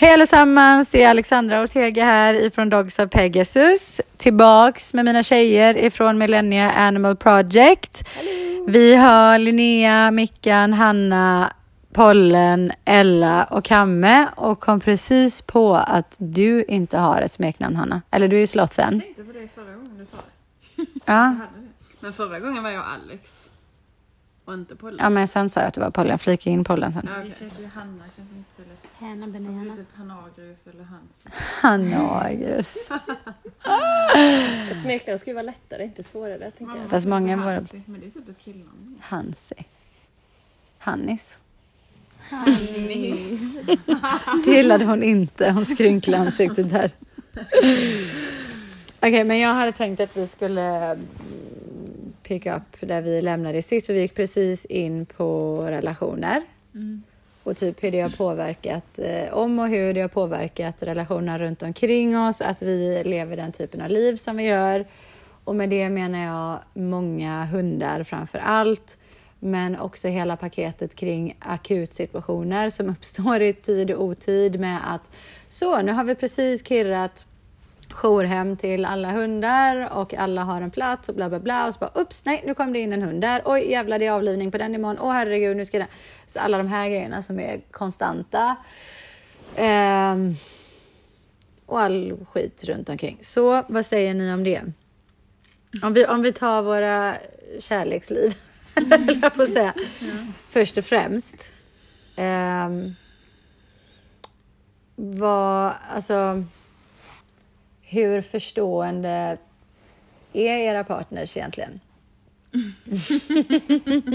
Hej allesammans, det är Alexandra Ortega här ifrån Dogs of Pegasus. Tillbaks med mina tjejer ifrån Millennia Animal Project. Vi har Linnea, Mickan, Hanna, Pollen, Ella och Kamme och kom precis på att du inte har ett smeknamn Hanna. Eller du är ju Slothen. Jag tänkte på det förra gången du sa det. Ja. Men förra gången var jag Alex. Och inte Polly. ja, men sen sa jag att du var Pollen. Flika in Pollen sen. Ja, Det okej. känns ju Hanna känns inte så lätt. Hanna Alltså Benihana. typ Hanagrus eller Hans. Hanna just. Smeknamn skulle vara lättare, inte svårare tänker jag. Fast många var- Hansi, Men det är typ ett killnamn. Hansi. Hannis. Det gillade hon inte, hon skrynklade ansiktet där. Okej, men jag hade tänkt att vi skulle mm, pick up där vi lämnade sist. För vi gick precis in på relationer. Och typ hur det har påverkat, eh, om och hur det har påverkat relationerna runt omkring oss. Att vi lever den typen av liv som vi gör. Och med det menar jag många hundar framför allt. Men också hela paketet kring akutsituationer som uppstår i tid och otid med att så, nu har vi precis kirrat jourhem till alla hundar och alla har en plats och bla bla bla och så bara ups, nej, nu kom det in en hund där. Oj, jävlar, det är avlivning på den imorgon. Åh herregud, nu ska den... Så alla de här grejerna som är konstanta. Ehm, och all skit runt omkring. Så vad säger ni om det? Om vi, om vi tar våra kärleksliv, höll jag på att säga. Först och främst. Um, vad, alltså, hur förstående är era partners egentligen?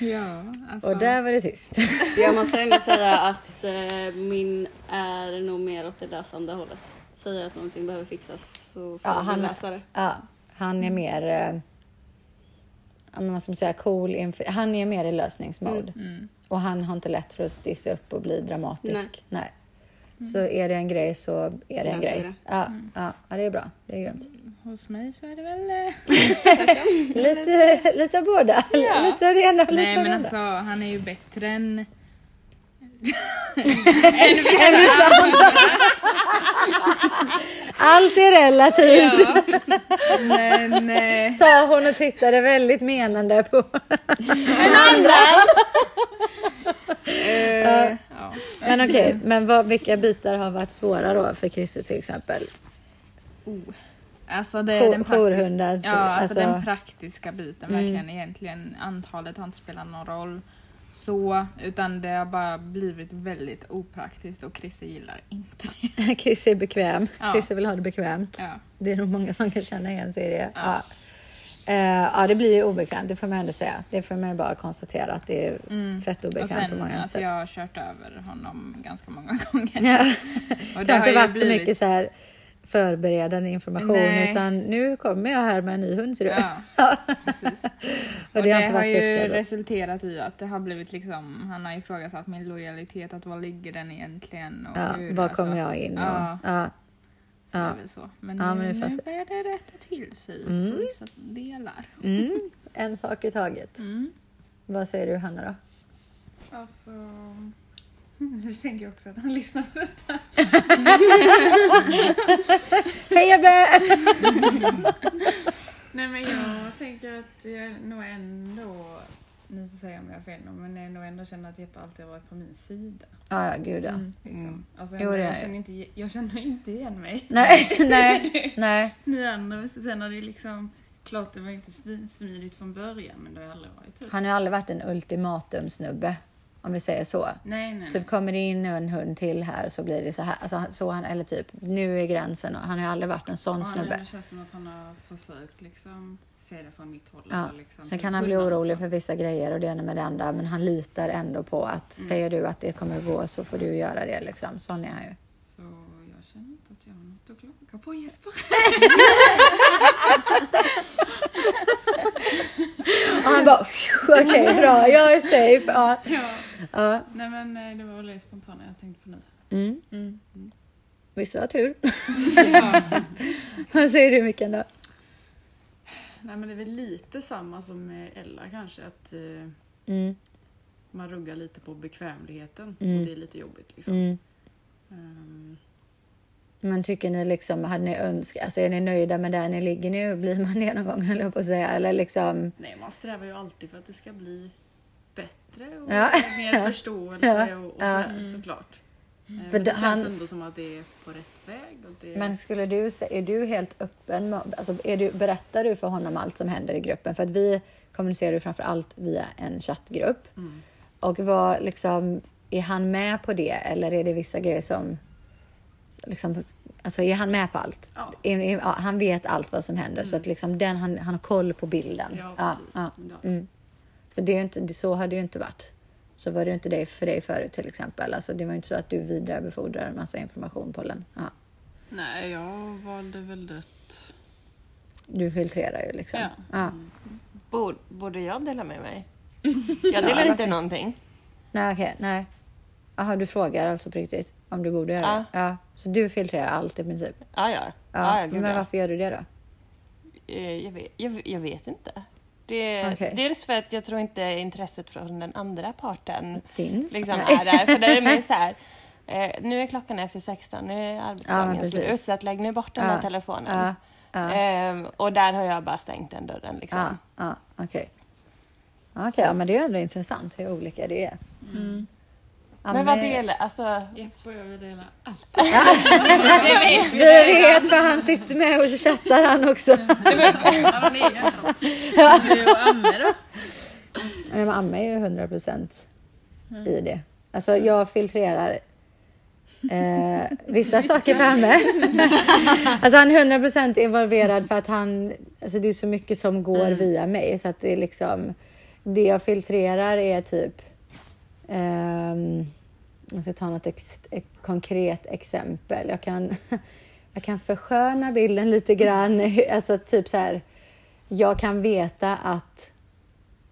Ja, alltså. Och där var det tyst. Jag måste ändå säga att eh, min är nog mer åt det lösande hållet. Säger att någonting behöver fixas så får Ja, han- lösa det. Ja, han är mer, eh, ska man säga, cool. inför- Han är mer i lösningsmode. Mm. Och han har inte lätt för att stissa upp och bli dramatisk. Nej. Så är det en grej så är det en grej. det. Ja, ja, ja, det är bra. Det är grymt. Hos mig så är det väl... eh, Lite, lite av båda. Ja. Lite av det ena och lite Nej av det men andra. alltså han är ju bättre än... Allt är relativt, Ja. Men... Eh, sa hon och tittade väldigt menande på eh, ja. Men okej, men vad, vilka bitar har varit svåra då för Christer till exempel? Alltså det Jour- den så- ja, alltså, alltså- den praktiska biten Mm. verkligen egentligen. Antalet har inte spelat någon roll så, utan det har bara blivit väldigt opraktiskt och Christer gillar inte det. Chris är bekväm. Ja. Chris vill ha det bekvämt. Ja. Det är nog många som kan känna igen sig i det. Ja. Ja. Eh, ja, det blir ju obekvämt, det får man ändå säga. Det får man ju bara konstatera att det är Mm. fett Och obekvämt på sen många att sätt. jag har kört över honom ganska många gånger. Ja. Och Det har inte varit så blivit- mycket så här förberedande information Nej. utan nu kommer jag här med en ny hund. Ja, precis. och Och det har inte har varit så ju resulterat i att det har blivit liksom, han har ifrågasatt min lojalitet, att var ligger den egentligen? Och Ja, hur, var alltså. kommer jag in? Och, Ja. ja. Så det Ja. är väl så. Men, Ja, men nu, fattar nu börjar det rätta till sig Mm. på vissa delar. Mm. En sak i taget. Mm. Vad säger du Hanna då? Alltså... Nu tänker jag också att han lyssnar på detta. Hej Ebbe! Nej men jag tänker att jag nog ändå, ni får säga om jag har fel nu, men jag nog ändå känner att Jeppe alltid har varit på min sida. Ja, ja, gud ja. Liksom. Alltså, Jo, det är jag, jag. känner inte, jag känner inte igen mig. Nej, nej, nej. Ni andra, sen har det liksom, klart det var inte smidigt från början, men det har aldrig varit typ. Han har ju aldrig varit en ultimatumsnubbe. Om vi säger så. Nej, nej, Typ nej. kommer det in en hund till här så blir det så här. Alltså, så han, eller typ nu är gränsen. och Han har ju aldrig varit en sån han snubbe. ändå känns som att han har försökt liksom se det från mitt håll. Ja. Liksom, Sen kan han bli orolig för vissa grejer och det ena med det andra. Men han litar ändå på att Mm. säger du att det kommer gå så får du göra det. Liksom. Sån är han ju. Så jag känner inte att jag har något att klaga på Jesper. Och han bara okej bra, jag är safe. Ja. ja. Ja. Nej men eh, det var väl det spontana jag tänkte på nu. Mm. Mm. Vissa har tur. Vad säger du Mikael då? Nej men det är väl lite samma som med Ella kanske att eh, Mm. man ruggar lite på bekvämligheten Mm. och det är lite jobbigt liksom. Mm. Ehm, Men tycker ni liksom, hade ni önskat, alltså är ni nöjda med där ni ligger nu? Blir man det någon gång höll jag på att säga? Eller liksom, nej, man strävar ju alltid för att det ska bli bättre och Ja. mer förståelse Ja. och, och sådär, såklart. Eh, För det- känns han- ändå som att det är på rätt väg. Det, men skulle du säga, är du helt öppen? med- Alltså är du, berättar du för honom allt som händer i gruppen? För att vi kommunicerar ju framför allt via en chattgrupp. Mm. Och vad liksom, är han med på det eller är det vissa grejer som liksom, alltså är han med på allt? Ja. Är, är, ja, han vet allt vad som händer så att liksom den, han, han har koll på bilden. Ja, precis. ja. Mm. För det är inte, så har det ju inte varit. Så var det inte det för dig förut till exempel. Alltså, det var ju inte så att du vidarebefordrar en massa information på den. Ja. Nej, jag valde väldigt... Du filtrerar ju liksom. Ja. Ja. Borde, borde jag dela med mig? Jag delar inte någonting. Nej, okej. nej. Jaha, du frågar alltså på riktigt om du borde göra det? Ja. Så du filtrerar allt i princip? Ja, ja. Ja. ja, ja, gud, men ja. varför gör du det då? Eh, Jag, vet, jag, jag vet inte. Det, Okej. Dels för att jag tror inte intresset från den andra parten Finns? liksom är där. För där är det mer så här, eh, nu är klockan efter 16, nu är Ja, arbetsdagen precis. slut, så att lägg nu bort den Ja. där telefonen. Ja, ja. Ehm, och där har jag bara stängt den dörren. Liksom. Ja, ja okej. Okej, ja, men det är ändå intressant hur olika det är. Ja, Men vad delar, alltså... Jeppe och jag vill dela allt. Det vet vi. Vi vet för han sitter med och chattar han också. Han har. Du och Amme då? Nej, men Amma är ju 100 procent i det. Alltså jag filtrerar eh, vissa saker för Amme. alltså han är 100 procent involverad för att han, alltså det är så mycket som går via mig så att det är liksom, det jag filtrerar är typ, ehm, jag ska ta något ex, ett konkret exempel. Jag kan, jag kan försköna bilden lite grann, alltså typ så här, jag kan veta att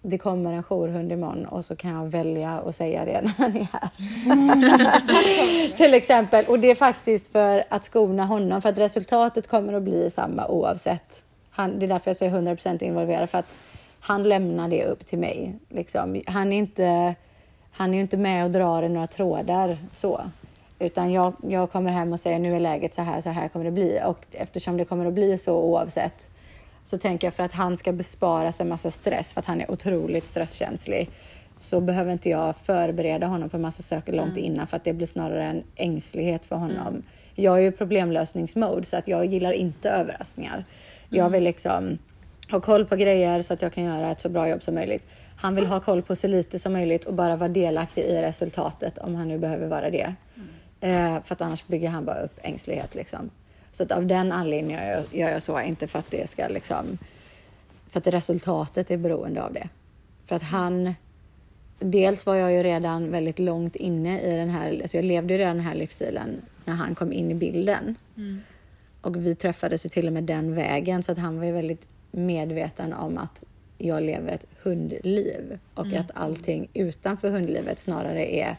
det kommer en jourhund imorgon och så kan jag välja att säga det när han är här. Till exempel. Och det är faktiskt för att skona honom, för att resultatet kommer att bli samma oavsett. Han, det är därför jag säger 100% involverad, för att han lämnar det upp till mig. Liksom. Han är inte han är ju inte med och drar i några trådar så. Utan jag, jag kommer hem och säger nu är läget så här, så här kommer det bli. Och eftersom det kommer att bli så oavsett så tänker jag för att han ska bespara sig en massa stress för att han är otroligt stresskänslig så behöver inte jag förbereda honom på en massa saker långt innan för att det blir snarare en ängslighet för honom. Jag är ju problemlösningsmode så att jag gillar inte överraskningar. Jag vill liksom ha koll på grejer så att jag kan göra ett så bra jobb som möjligt. Han vill ha koll på så lite som möjligt och bara vara delaktig i resultatet om han nu behöver vara det. Eh, för att annars bygger han bara upp ängslighet liksom. Så att av den anledningen gör jag, gör jag så, inte för att det ska liksom... För att resultatet är beroende av det. För att han... Dels var jag ju redan väldigt långt inne i den här... Alltså jag levde ju redan den här livsstilen när han kom in i bilden. Och vi träffades ju till och med den vägen så att han var ju väldigt medveten om att jag lever ett hundliv och att allting utanför hundlivet snarare är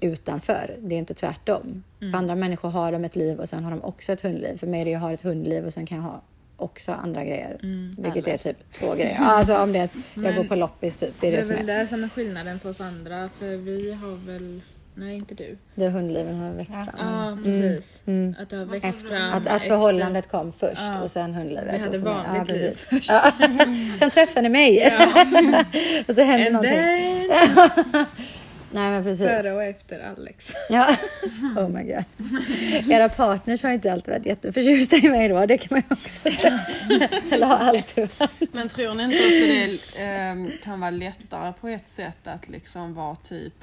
utanför. Det är inte tvärtom. För andra människor har de ett liv och sen har de också ett hundliv. För mig är det jag har ett hundliv och sen kan jag ha också andra grejer. Vilket är typ två grejer. Alltså om det är, jag går Men- på loppis typ. Det är Det det är som väl är. där som är skillnaden för oss andra. För vi har väl... Nej, inte du. Det hundliven har växt fram. Ja, precis. Mm. Att det har växt fram. Att, att efter- förhållandet kom först Ja. och sen hundlivet. Vi hade vanligt liv precis. först. Ja. Sen träffade ni mig. och så hände And någonting. then, Nej men precis. före och efter Alex. Ja. Oh my god. Era partners har inte alltid varit jätteförtjusta i mig då. Det kan man ju också. Eller har alltid varit. Men tror ni inte också det ehm, kan vara lättare på ett sätt att liksom vara typ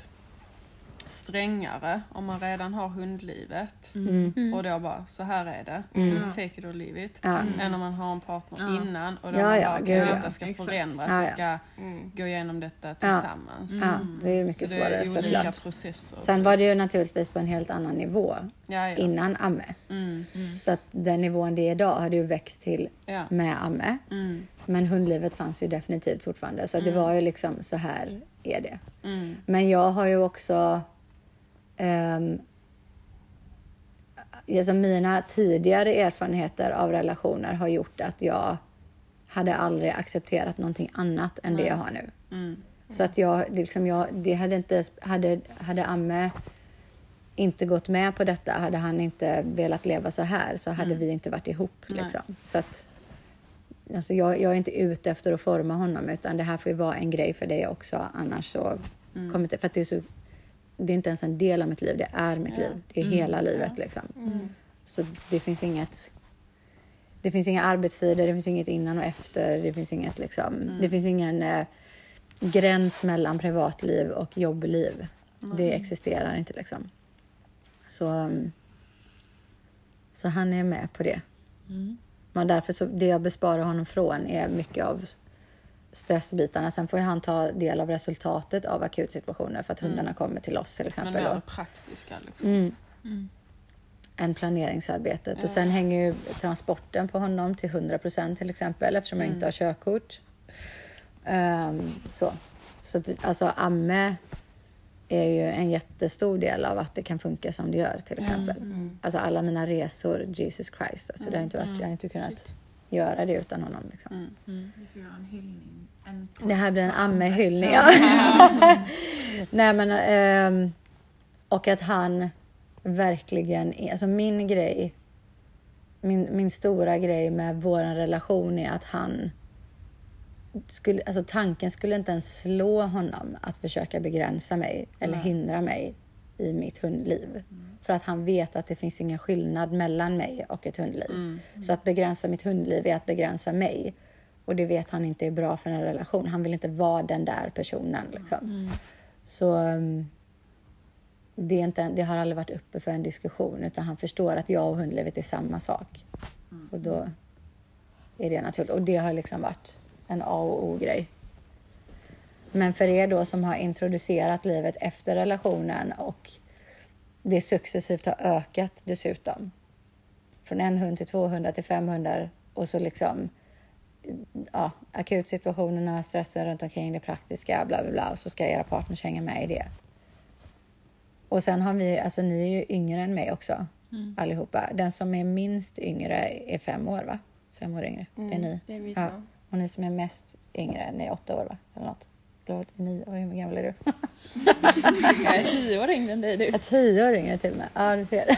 strängare om man redan har hundlivet Mm. och då bara så här är det, Mm. take it or leave it. Ja. Än om man har en partner Ja. innan och då Ja, man ja, bara, ja. detta ska Exakt. förändras, Ja, vi ja. ska Mm. gå igenom detta tillsammans. Ja, det är mycket Så det svårare är ju olika såklart. processer. Sen var det ju naturligtvis på en helt annan nivå ja, ja. innan Amme. Mm, Så att den nivån det är idag hade ju växt till ja. med Amme. Mm, Men hundlivet fanns ju definitivt fortfarande. Så det var ju liksom så här är det. mm, Men jag har ju också... Um, alltså mina tidigare erfarenheter av relationer har gjort att jag hade aldrig accepterat någonting annat än det jag har nu. mm, Så att jag, liksom jag, det hade inte, hade, hade Amme inte gått med på detta, hade han inte velat leva så här så hade vi inte varit ihop. Liksom. Så att, alltså jag, jag är inte ute efter att forma honom utan det här får ju vara en grej för dig också. Annars så kommer inte... För att det är, så, det är inte ens en del av mitt liv, det är mitt liv. Det är hela livet. Liksom. Så det finns inget... Det finns inga arbetstider, det finns inget innan och efter. Det finns inget liksom... Det finns ingen eh, gräns mellan privatliv och jobbliv. Det existerar inte liksom. Så, um, så han är med på det. Men därför så, det jag besparar honom från är mycket av stressbitarna. Sen får ju han ta del av resultatet av akutsituationer för att hundarna kommer till oss till Men exempel. och- det praktiska liksom. Mm. Än planeringsarbetet. Och sen hänger ju transporten på honom till 100 procent till exempel eftersom jag inte har körkort. Ehm, så så alltså amme är ju en jättestor del av att det kan funka som det gör till exempel. Alltså alla mina resor, Jesus Christ. Alltså, det har inte varit, jag har inte kunnat göra det utan honom. Liksom. Vi får göra en hyllning. En Det här blir en ammehyllning. Ja. Nej men, ehm, och att han verkligen är, alltså min grej, min, min stora grej med vår relation är att han skulle, alltså tanken skulle inte ens slå honom att försöka begränsa mig eller hindra mig i mitt hundliv. För att han vet att det finns ingen skillnad mellan mig och ett hundliv. Så att begränsa mitt hundliv är att begränsa mig. Och det vet han inte är bra för en relation. Han vill inte vara den där personen. Liksom. Så um, det, är inte, det har aldrig varit uppe för en diskussion utan han förstår att jag och hundlivet är samma sak. Och då är det naturligt. Och det har liksom varit en A och O-grej. Men för er då som har introducerat livet efter relationen och det successivt har ökat dessutom. Från en hund till två hundar till fem hundar och så liksom ja, akutsituationerna, stressen runt omkring det praktiska, bla bla bla. Och så ska era partners hänga med i det. Och sen har vi, alltså ni är ju yngre än mig också, allihopa. Den som är minst yngre är fem år, va? Fem år yngre. Det är ni. Det är vi Ja. Och ni som är mest yngre, ni är åtta år, va? Eller något. Vad, ni, oj, hur gammal är du? Jag är tio år yngre än dig du. Ja, tio år yngre till och med. Ja, du ser.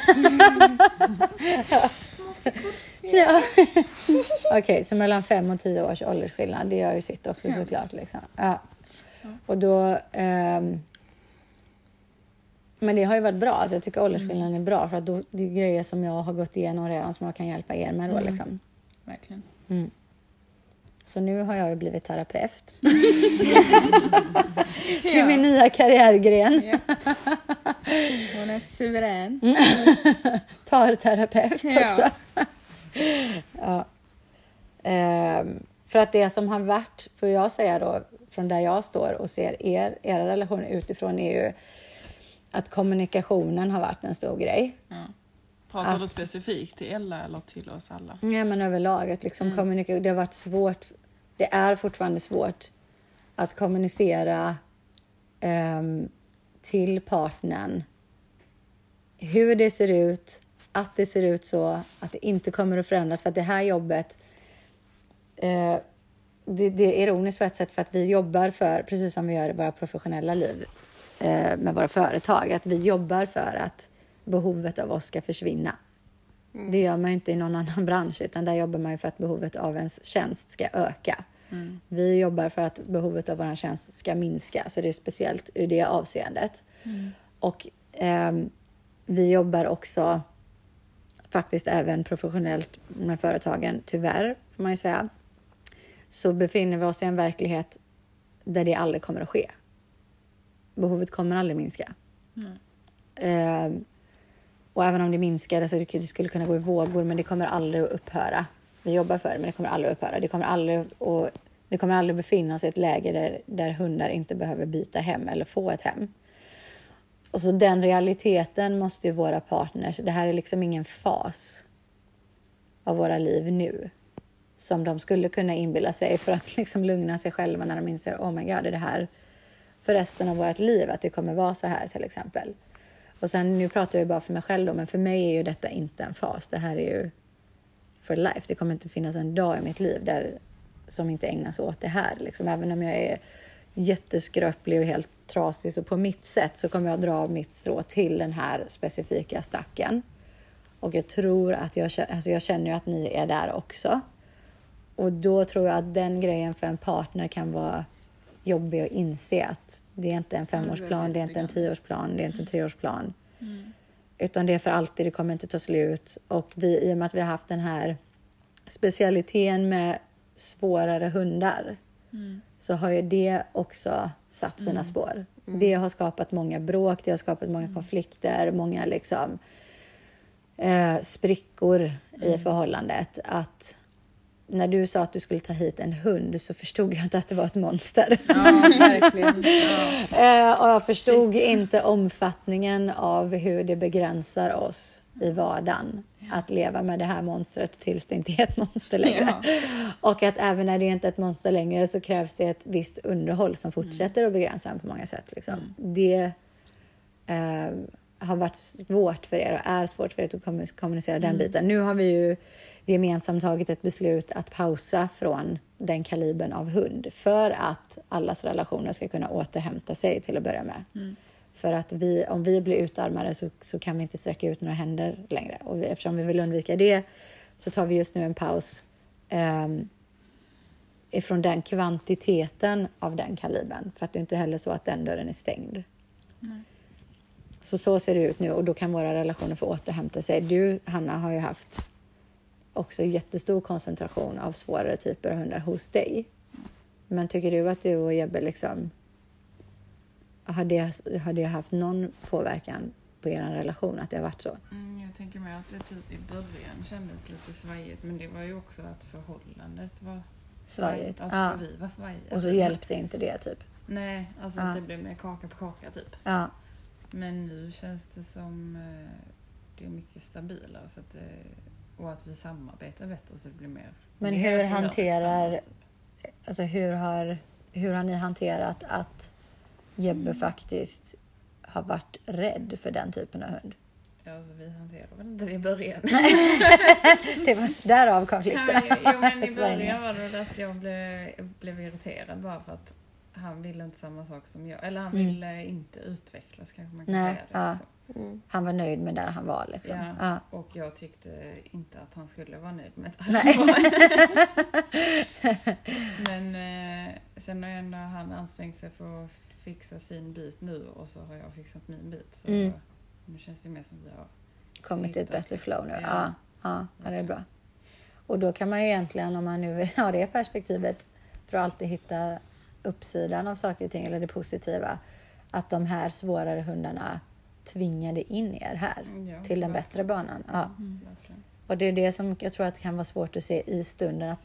ja. ja. Okej, så mellan fem och tio års åldersskillnad. Det gör ju sitt också såklart. Liksom. Ja. Och då... ehm, men det har ju varit bra. Alltså, jag tycker åldersskillnaden är bra. För att då, det är grejer som jag har gått igenom redan som jag kan hjälpa er med. Då, liksom. Verkligen. Så nu har jag ju blivit terapeut. Det är min nya karriärgren. Hon är suverän. parterapeut också. ja. Ehm, för att det som har varit, får jag säga då, från där jag står och ser er, era relationer utifrån är ju att kommunikationen har varit en stor grej. Pratar du Att- specifikt till Ella eller till oss alla? Ja, men överlag. Att liksom kommunika- det har varit svårt. Det är fortfarande svårt att kommunicera ehm, till partnern hur det ser ut, att det ser ut så, att det inte kommer att förändras. För att det här jobbet, eh, det, det är ironiskt på ett sätt för att vi jobbar för, precis som vi gör i våra professionella liv eh, med våra företag, att vi jobbar för att behovet av oss ska försvinna. Det gör man ju inte i någon annan bransch, utan där jobbar man ju för att behovet av ens tjänst ska öka. Vi jobbar för att behovet av vår tjänst ska minska, så det är speciellt ur det avseendet. Och ehm, vi jobbar också faktiskt även professionellt med företagen, tyvärr får man ju säga. Så befinner vi oss i en verklighet där det aldrig kommer att ske. Behovet kommer aldrig minska. Ehm, och även om det minskar, så det det skulle kunna gå i vågor, men det kommer aldrig att upphöra. Vi jobbar för det, men det kommer aldrig att upphöra. Det kommer aldrig att, vi kommer aldrig befinna oss i ett läge där, där hundar inte behöver byta hem eller få ett hem. Och så den realiteten måste ju våra partners, det här är liksom ingen fas av våra liv nu som de skulle kunna inbilla sig för att liksom lugna sig själva när de inser, oh my god, är det här för resten av vårt liv att det kommer vara så här till exempel. Och sen, nu pratar jag bara för mig själv då, men för mig är ju detta inte en fas. Det här är ju for life. Det kommer inte finnas en dag i mitt liv där, som inte ägnas åt det här. Liksom. Även om jag är jätteskröplig och helt trasig så på mitt sätt så kommer jag dra av mitt strå till den här specifika stacken. Och jag tror att jag, alltså jag känner ju att ni är där också. Och då tror jag att den grejen för en partner kan vara jobbig att inse att det är inte en femårsplan, det är inte en tioårsplan, det är inte en treårsplan. Utan det är för alltid, det kommer inte ta slut. Och vi, i och med att vi har haft den här specialiteten med svårare hundar så har ju det också satt sina spår. Det har skapat många bråk, det har skapat många konflikter, många liksom eh, sprickor i förhållandet. Att när du sa att du skulle ta hit en hund så förstod jag inte att det var ett monster. Ja, verkligen. Ja. Eh, och jag förstod inte omfattningen av hur det begränsar oss i vardagen att leva med det här monstret tills det inte är ett monster längre. Och att även när det inte är ett monster längre så krävs det ett visst underhåll som fortsätter att begränsa en på många sätt. Liksom. Det eh, har varit svårt för er och är svårt för er att kommu- kommunicera den biten. Nu har vi ju gemensamt tagit ett beslut att pausa från den kalibern av hund för att allas relationer ska kunna återhämta sig till att börja med. För att vi, om vi blir utarmade så, så kan vi inte sträcka ut några händer längre. Och vi, eftersom vi vill undvika det så tar vi just nu en paus ehm, ifrån den kvantiteten av den kalibern. För att det är inte heller så att den dörren är stängd. Så så ser det ut nu och då kan våra relationer få återhämta sig. Du, Hanna, har ju haft också jättestor koncentration av svårare typer av hundar hos dig. Men tycker du att du och Jebbe liksom har det, har det haft någon påverkan på er relation att det har varit så? Mm, jag tänker mig att det typ i början kändes lite svajigt men det var ju också att förhållandet var Svajigt. Alltså Ja. vi var svajiga. Och så hjälpte inte det typ? Nej, alltså Ja. att det blev mer kaka på kaka typ. Ja. Men nu känns det som eh, det är mycket stabilare så att, eh, och att vi samarbetar bättre så det blir mer... Men hur hanterar- Typ. Alltså hur har, hur har ni hanterat att Jebbe faktiskt har varit rädd för den typen av hund? Ja, alltså vi hanterar väl inte det i början. Det var därav konflikten. Jo, men i början var det att jag blev, blev irriterad bara för att han ville inte samma sak som jag. Eller han Mm. ville inte utvecklas kanske man kan Nej, säga det. ja. liksom. Mm. Han var nöjd med där han var liksom. Ja. Ja. Och jag tyckte inte att han skulle vara nöjd med det. Nej. Men eh, sen har ändå han ansträngt sig för att fixa sin bit nu och så har jag fixat min bit. Så Mm. nu känns det mer som vi har... Kommit till ett bättre flow nu. Ja. Ja. Ja, ja, det är bra. Och då kan man ju egentligen, om man nu vill ha det perspektivet, för att alltid hitta uppsidan av saker och ting, eller det positiva, att de här svårare hundarna tvingade in er här Ja, till den verkligen. bättre banan. Ja. Verkligen. Och det är det som jag tror att kan vara svårt att se i stunden. Att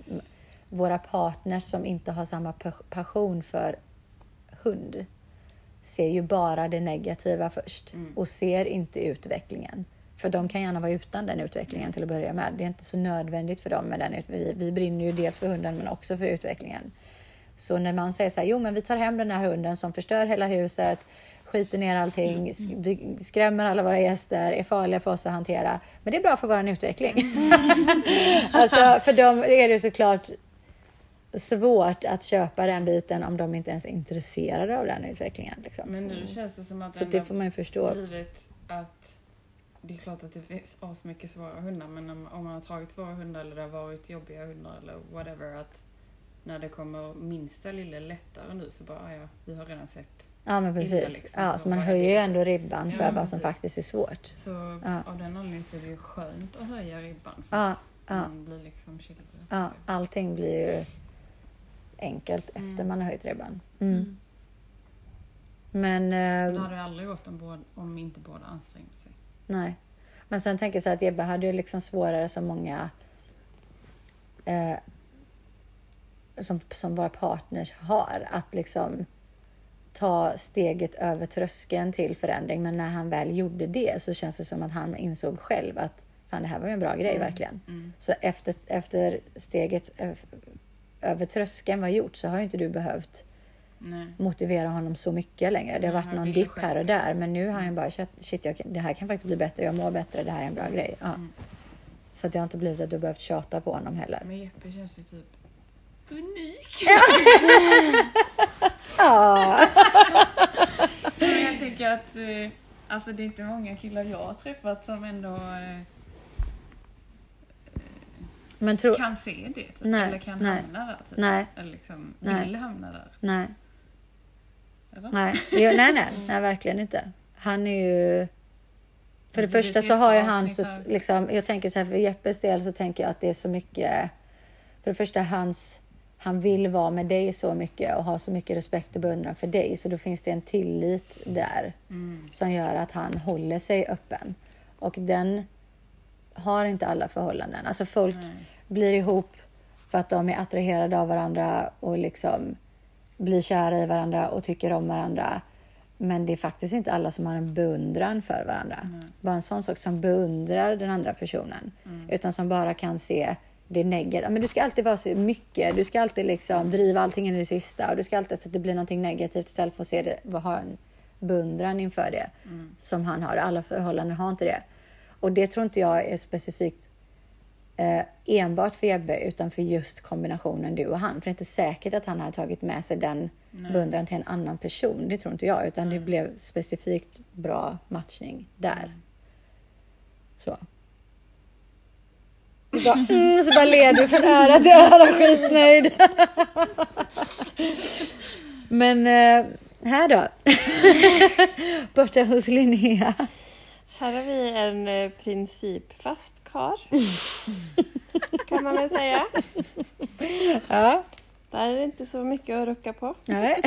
våra partners som inte har samma pa- passion för hund ser ju bara det negativa först Mm. och ser inte utvecklingen. För de kan gärna vara utan den utvecklingen till att börja med. Det är inte så nödvändigt för dem med den vi, vi brinner ju dels för hunden men också för utvecklingen. Så när man säger så här, jo men vi tar hem den här hunden som förstör hela huset, skiter ner allting, sk- vi skrämmer alla våra gäster, är farliga för oss att hantera. Men det är bra för vår utveckling. alltså, för dem är det såklart svårt att köpa den biten om de inte ens är intresserade av den utvecklingen. Liksom. Men nu känns det som att Så det får man ju förstå. blivit att det är klart att det finns mycket svåra hundar men om, om man har tagit svåra hundar eller det har varit jobbiga hundar eller whatever att när det kommer minsta lilla lättare nu så bara "Ah, ja, vi har redan sett. Ja men illa, precis. liksom, Ja, så så man höjer ju ändå ribban för Ja, vad som faktiskt är svårt. Så Ja. av den anledningen så är det ju skönt att höja ribban för Ja, att ja. man blir liksom. Ja, allting blir ju enkelt efter Mm. man har höjt ribban. Mm. Mm. Men, Men Det eh, hade ju aldrig gått om, båda, om inte båda ansträngde sig. nej. Men sen tänker jag så här att Jebbe hade ju liksom svårare som många eh, som, som våra partners har att liksom ta steget över tröskeln till förändring. Men när han väl gjorde det så känns det som att han insåg själv att fan det här var ju en bra grej verkligen. Mm. Så efter, efter steget över tröskeln var gjort så har ju inte du behövt Nej. motivera honom så mycket längre. Det har varit någon dipp här och där men nu har han ju bara shit, jag, det här kan faktiskt bli bättre, jag mår bättre, det här är en bra grej. Ja. Mm. Så att det har inte blivit att du har behövt tjata på honom heller. Men Jeppe känns ju typ unik. Ja, Men jag tänker att eh, alltså det är inte många killar jag har träffat som ändå eh, Men tro... kan se det. Typ, Nej, eller kan nej, hamna där. Typ. Nej, Eller liksom Nej. vill hamna där. nej, Eller? nej. Jo, nej, nej, nej, verkligen inte. Han är ju... För det Det första så har ju han så, liksom, jag tänker så här för Jeppes del så tänker jag att det är så mycket, för det första hans, han vill vara med dig så mycket och ha så mycket respekt och beundran för dig så då finns det en tillit där Mm. som gör att han håller sig öppen. Och den har inte alla förhållanden. Alltså folk Nej. blir ihop för att de är attraherade av varandra och liksom blir kära i varandra och tycker om varandra. Men det är faktiskt inte alla som har en beundran för varandra. Bara en sån sak som beundrar den andra personen. Utan som bara kan se det negativa. Men du ska alltid vara så mycket. Du ska alltid liksom driva allting in i det sista. Och du ska alltid så att det blir någonting negativt istället för att se det, ha en beundran inför det. Som han har. Alla förhållanden har inte det. Och det tror inte jag är specifikt eh, enbart för Ebbe utan för just kombinationen du och han. För det är inte säkert att han har tagit med sig den beundran till en annan person. Det tror inte jag. Utan det blev specifikt bra matchning där. Så. Bara, mm, så bara ler du från öra till öra skitnöjd. Men eh, här då? Borta hos Linnea. Här har vi en eh, principfast kar. kan man väl säga. Ja, Där är det inte så mycket att rucka på. nej.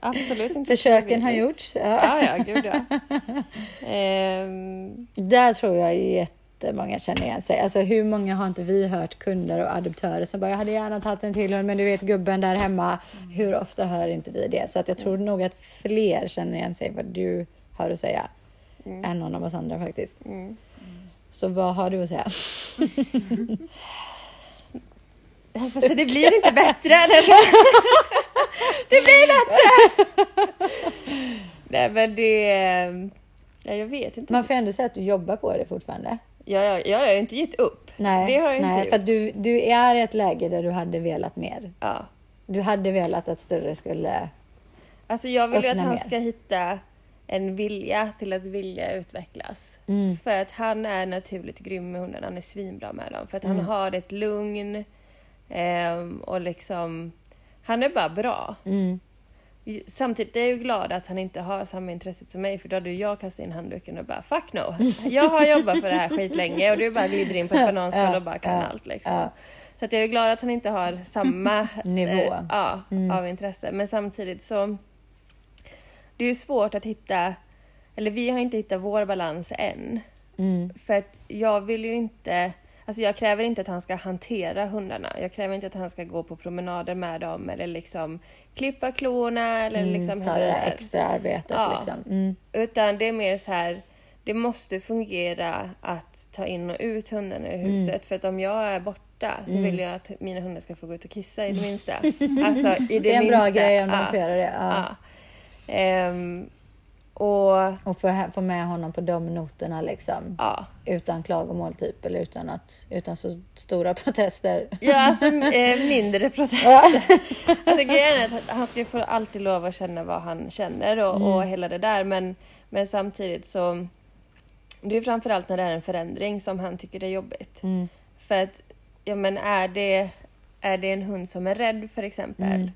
Absolut inte. Försöken har gjorts. Ja. Ja, ja, gud ja. Ehm, Där tror jag jättemånga känner igen sig. Alltså hur många har inte vi hört kunder och adoptörer som bara jag hade gärna tagit en till hund men du vet gubben där hemma. Hur ofta hör inte vi det? Så att jag tror nog att fler känner igen sig vad du har att säga än någon av oss andra faktiskt. mm. Så vad har du att säga? Fast det blir inte bättre. det blir bättre! Nej men det... Ja, jag vet inte. Man får ändå säga att du jobbar på det fortfarande. Jag, jag, jag har ju inte gett upp. Nej, Det har jag inte nej gjort. för att du, du är i ett läge där du hade velat mer. Ja. Du hade velat att större skulle... Alltså jag vill ju att han mer. ska hitta en vilja till att vilja utvecklas. Mm. För att han är naturligt grym med hundarna, han är svinbra med dem. För att han Mm. har ett lugn ehm, och liksom, han är bara bra. Mm. Samtidigt är jag ju glad att han inte har samma intresse som mig för då hade ju jag kastat in handduken och bara fuck no. Jag har jobbat för det här skitlänge och du bara glider in på ett bananskal och bara kan Ja, allt liksom. ja. Så att jag är glad att han inte har samma Nivå. eh, ja, Mm. av intresse. Men samtidigt så det är ju svårt att hitta, eller vi har inte hittat vår balans än. Mm. För att jag vill ju inte, alltså jag kräver inte att han ska hantera hundarna. Jag kräver inte att han ska gå på promenader med dem eller liksom klippa klorna eller liksom Mm, ta hela det där extra arbetet Ja. liksom. Mm. Utan det är mer så här, det måste fungera att ta in och ut hunden ur huset. För att om jag är borta så Mm. vill jag att mina hundar ska få gå ut och kissa i det minsta. Alltså i det, Det är en bra minsta. grej om de får göra det. Ja. ja. Ehm, och Och få, få med honom på de noterna liksom. ja. Utan klagomål typ, eller utan, att, utan så stora protester. Ja, alltså eh, mindre processer. alltså grejen är att han ska få alltid lov att känna vad han känner och, och hela det där. Men, men samtidigt så... Det är framförallt när det är en förändring som han tycker det är jobbigt. Mm. För att, ja men är det, är det en hund som är rädd för exempel Mm.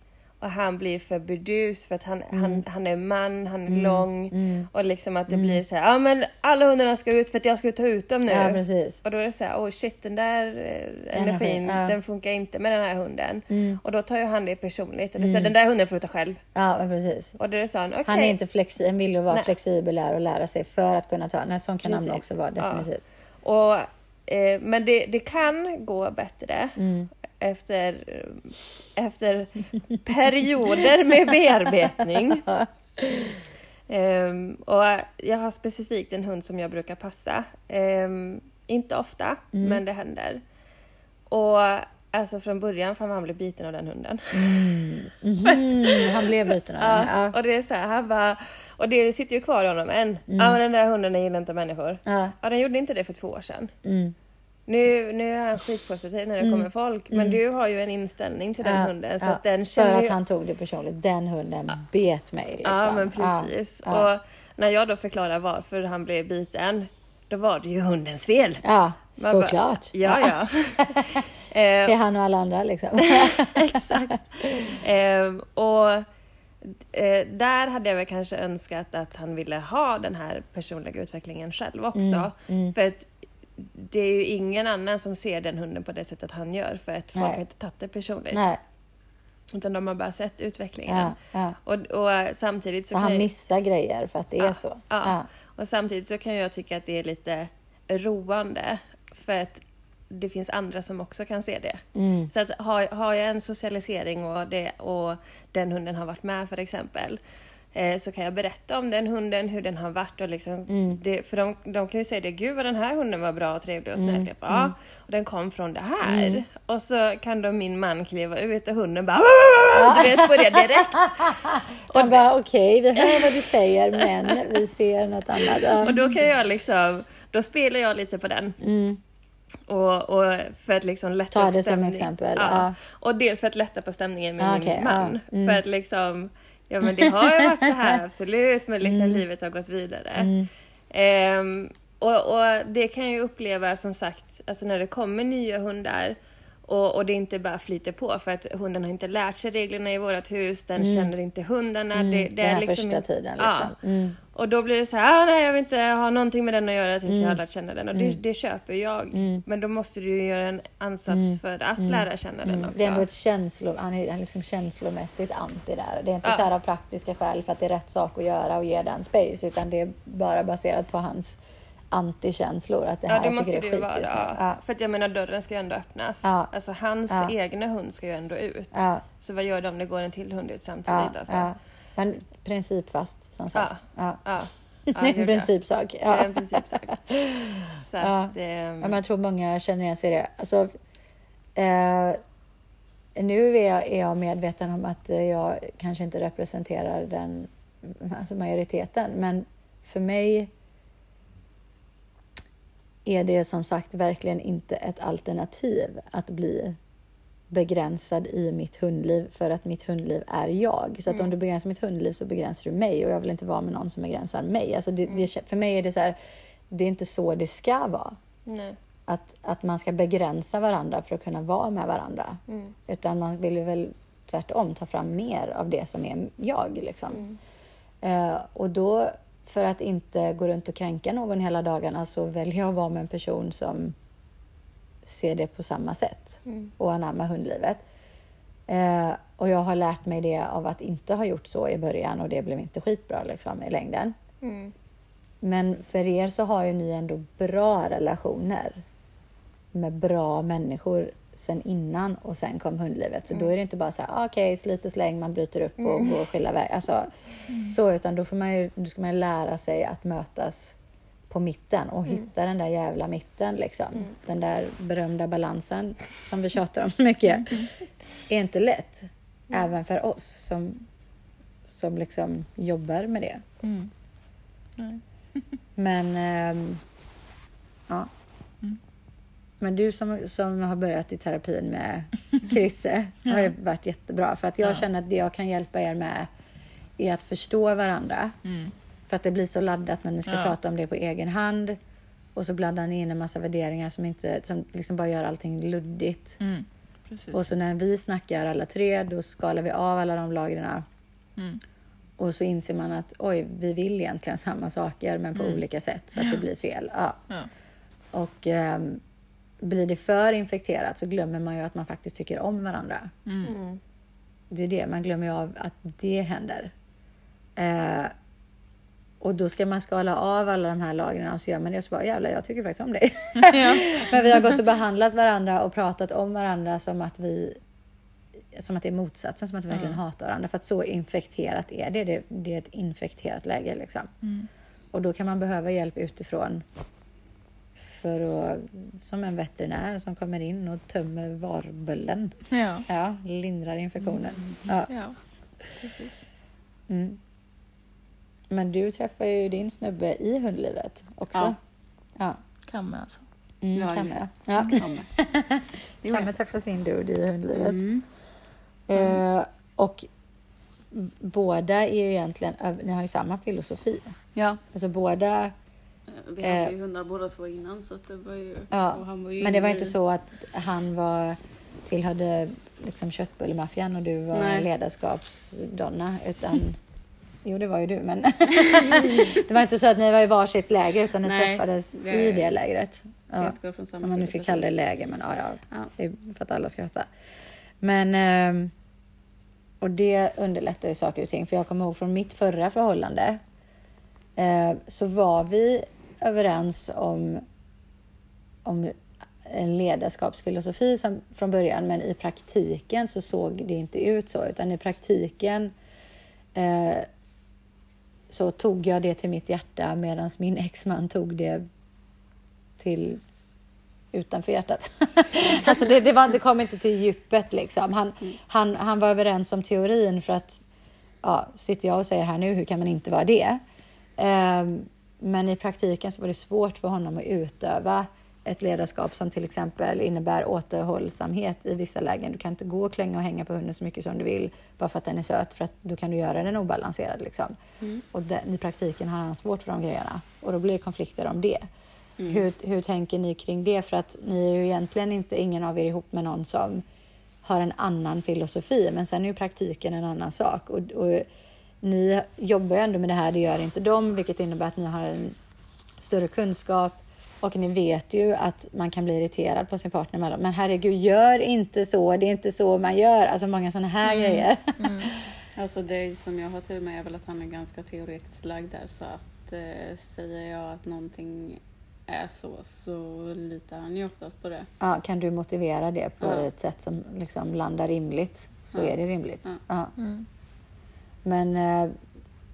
Och han blir för burdus för att han, han, han är man, han är lång Mm. och liksom att det blir så här, ja men alla hundarna ska ut för att jag ska ta ut dem nu. Ja, precis. Och då är det så här, oh shit den där eh, Energi, energin ja. den funkar inte med den här hunden. Mm. Och då tar ju han det personligt och det är så här, den där hunden får du ta själv. Ja, men precis. Och då är det så okej. Han är inte flexibel, han vill ju vara Nej. flexibel och lära sig för att kunna ta. Nej, sån kan han Precis. också vara Ja. definitivt. Och, eh, men det, det kan gå bättre Mm. efter, efter perioder med bearbetning. Ehm, och jag har specifikt en hund som jag brukar passa. Ehm, inte ofta, Mm. men det händer. Och alltså från början, fan vad han blev biten av den hunden. Mhm, han blev biten av den. Ja, och det är så här, han bara, och det sitter ju kvar i honom än. Ja men den där hunden den gillar inte människor. Ja. Ja den gjorde inte det för två år sedan. Mm. Nu, nu är han skitpositiv när det kommer folk, men du har ju en inställning till den Mm. Hunden. Så att den För känner att ju... han tog det personligt. Den hunden bet mig. Liksom. Ja, men precis. Och när jag då förklarar varför han blev biten, då var det ju hundens fel. ja Man bara, såklart. Ja, ja. Det är eh, han och alla andra liksom. exakt. Eh, och eh, där hade jag väl kanske önskat att han ville ha den här personliga utvecklingen själv också. Mm, För att det är ju ingen annan som ser den hunden på det sättet han gör för att folk Nej. har inte tagit det personligt. Nej, Utan de har bara sett utvecklingen. ja, ja. Och, och samtidigt så kan han jag- missar grejer för att det är så. Ja. Ja. Och samtidigt så kan jag tycka att det är lite roande för att det finns andra som också kan se det. Mm. Så att har, har jag en socialisering och, det, och den hunden har varit med för exempel eh, så kan jag berätta om den hunden, hur den har varit och liksom, Mm. det, för de, de kan ju säga det, gud vad den här hunden var bra och trevlig och Mm. snäll. Bara, Ja, och den kom från det här. Och så kan då min man kliva ut och hunden bara du vet börja direkt. De bara okej, vi hör vad du säger men vi ser något annat. Ja. Och då kan jag liksom, då spelar jag lite på den. Mm. Och, och för att liksom lätta Ta det som stämning. exempel, Ja. ja. Och dels för att lätta på stämningen med Ja, min okej, man. ja, mm. För att liksom, ja men det har ju varit så här absolut, men liksom livet har gått vidare. Mm. Ehm, och, och det kan jag ju uppleva som sagt, alltså när det kommer nya hundar och, och det inte bara flyter på för att hunden har inte lärt sig reglerna i vårt hus, den känner inte hundarna. det, det Mm. Den är liksom första tiden Ja. liksom. Mm. Och då blir det så här, ah, nej jag vill inte ha någonting med den att göra tills jag har lärt känna den. Och det, det köper jag. Men då måste du ju göra en ansats för att lära känna den också. Det är ändå ett känslo, han är liksom känslomässigt anti där. Det är inte Ja. så här av praktiska skäl för att det är rätt sak att göra och ge den space utan det är bara baserat på hans antikänslor. Att det här Ja det måste det är skit vara. just nu. Ja. Ja. För att jag menar dörren ska ju ändå öppnas. Ja. Alltså hans Ja. egna hund ska ju ändå ut. Så vad gör de om det går en till hund ut samtidigt? alltså? Ja. Men principfast som sagt. Ja. Ja. Är en ja. principsak. Det Ja. är en principsak. Så Ja. att, ehm, Ja, jag tror många känner igen sig i det. Alltså, eh, nu är jag, är jag medveten om att eh, jag kanske inte representerar den alltså majoriteten, men för mig är det som sagt verkligen inte ett alternativ att bli begränsad i mitt hundliv för att mitt hundliv är jag. Så att om du begränsar mitt hundliv så begränsar du mig och jag vill inte vara med någon som begränsar mig. Alltså det, det, för mig är det så här, det är inte så det ska vara nej. att, att man ska begränsa varandra för att kunna vara med varandra. Mm. Utan man vill ju väl tvärtom ta fram mer av det som är jag. Liksom. Eh, och då, för att inte gå runt och kränka någon hela dagarna så väljer jag att vara med en person som ser det på samma sätt Mm. och anamma hundlivet. Eh, och jag har lärt mig det av att inte ha gjort så i början och det blev inte skitbra liksom, i längden. Mm. Men för er så har ju ni ändå bra relationer med bra människor sen innan och sen kom hundlivet. Så då är det inte bara så här, ah, okej, slit och släng, man bryter upp och går skilda vägar. Alltså, Så, utan då, får man ju, då ska man ju lära sig att mötas på mitten och hitta den där jävla mitten. Liksom. Den där berömda balansen som vi tjatar om så mycket. är inte lätt. Även för oss som, som liksom jobbar med det. Mm. Men, ehm, ja. Men du som, som har börjat i terapin med Krisse har ju varit jättebra. För att jag Ja. känner att det jag kan hjälpa er med är att förstå varandra. Mm. För att det blir så laddat när ni ska Ja. prata om det på egen hand. Och så blandar ni in en massa värderingar som, inte, som liksom bara gör allting luddigt. Mm. Och så när vi snackar alla tre, då skalar vi av alla de lagren. Mm. Och så inser man att oj, vi vill egentligen samma saker men på olika sätt så att det blir fel. Ja. Ja. Och ehm, blir det för infekterat så glömmer man ju att man faktiskt tycker om varandra. Mm. Mm. Det är det, man glömmer ju av att det händer. Eh, och då ska man skala av alla de här lagren och så gör man det och så bara jävlar, jag tycker faktiskt om dig. Ja. Men vi har gått och behandlat varandra och pratat om varandra som att vi som att det är motsatsen, som att vi verkligen hatar varandra. För att så infekterat är det. Det, det är ett infekterat läge. Liksom. Mm. Och då kan man behöva hjälp utifrån för att, som en veterinär som kommer in och tömmer varbölden. Ja. Ja, lindrar infektionen. Ja. ja. Precis. Mm. Men du träffar ju din snubbe i hundlivet också. Ja. Ja. Kan man alltså. Mm, Ja, Kamme. Ja. Kamme. Gjorde Kamme jag. träffar sin dude i hundlivet. Mm. Eh, och båda är ju egentligen, ni har ju samma filosofi. Ja. Alltså båda, Vi hade Eh. ju hundar båda två innan så att det var ju... Ja, var ju men det var inte så att han var tillhörde liksom köttbullemaffian och du var ledarskapsdonna utan Jo, det var ju du, men det var inte så att ni var i varsitt läger utan ni Nej, träffades vi- i det lägret. Ja. utgår från samma Om man nu ska kalla det läger, men ja, ja, Ja. det för att alla ska veta. Men, ehm, och det underlättar ju saker och ting. För jag kommer ihåg från mitt förra förhållande eh, så var vi överens om, om en ledarskapsfilosofi som, från början, men i praktiken så såg det inte ut så, utan i praktiken eh, så tog jag det till mitt hjärta medan min exman tog det till utanför hjärtat. alltså det, det, var, det kom inte till djupet liksom. Han, han, han var överens om teorin för att, ja, sitter jag och säger här nu, hur kan man inte vara det? Ehm, men i praktiken så var det svårt för honom att utöva ett ledarskap som till exempel innebär återhållsamhet i vissa lägen. Du kan inte gå och klänga och hänga på hunden så mycket som du vill bara för att den är söt, för att då kan du göra den obalanserad. Liksom. Och den, i praktiken har han svårt för de grejerna och då blir det konflikter om det. Hur, hur tänker ni kring det? För att ni är ju egentligen inte ingen av er ihop med någon som har en annan filosofi, men sen är ju praktiken en annan sak. Och, och ni jobbar ju ändå med det här, det gör inte de, vilket innebär att ni har en större kunskap och ni vet ju att man kan bli irriterad på sin partner emellan. Men herregud, gör inte så, det är inte så man gör. Alltså många sådana här grejer. Alltså det som jag har tur med är väl att han är ganska teoretiskt lagd där så att eh, säger jag att någonting är så så litar han ju oftast på det. Ja, kan du motivera det på Ja. ett sätt som liksom landar rimligt så Ja. är det rimligt. Ja. Ja. Mm. Men, eh,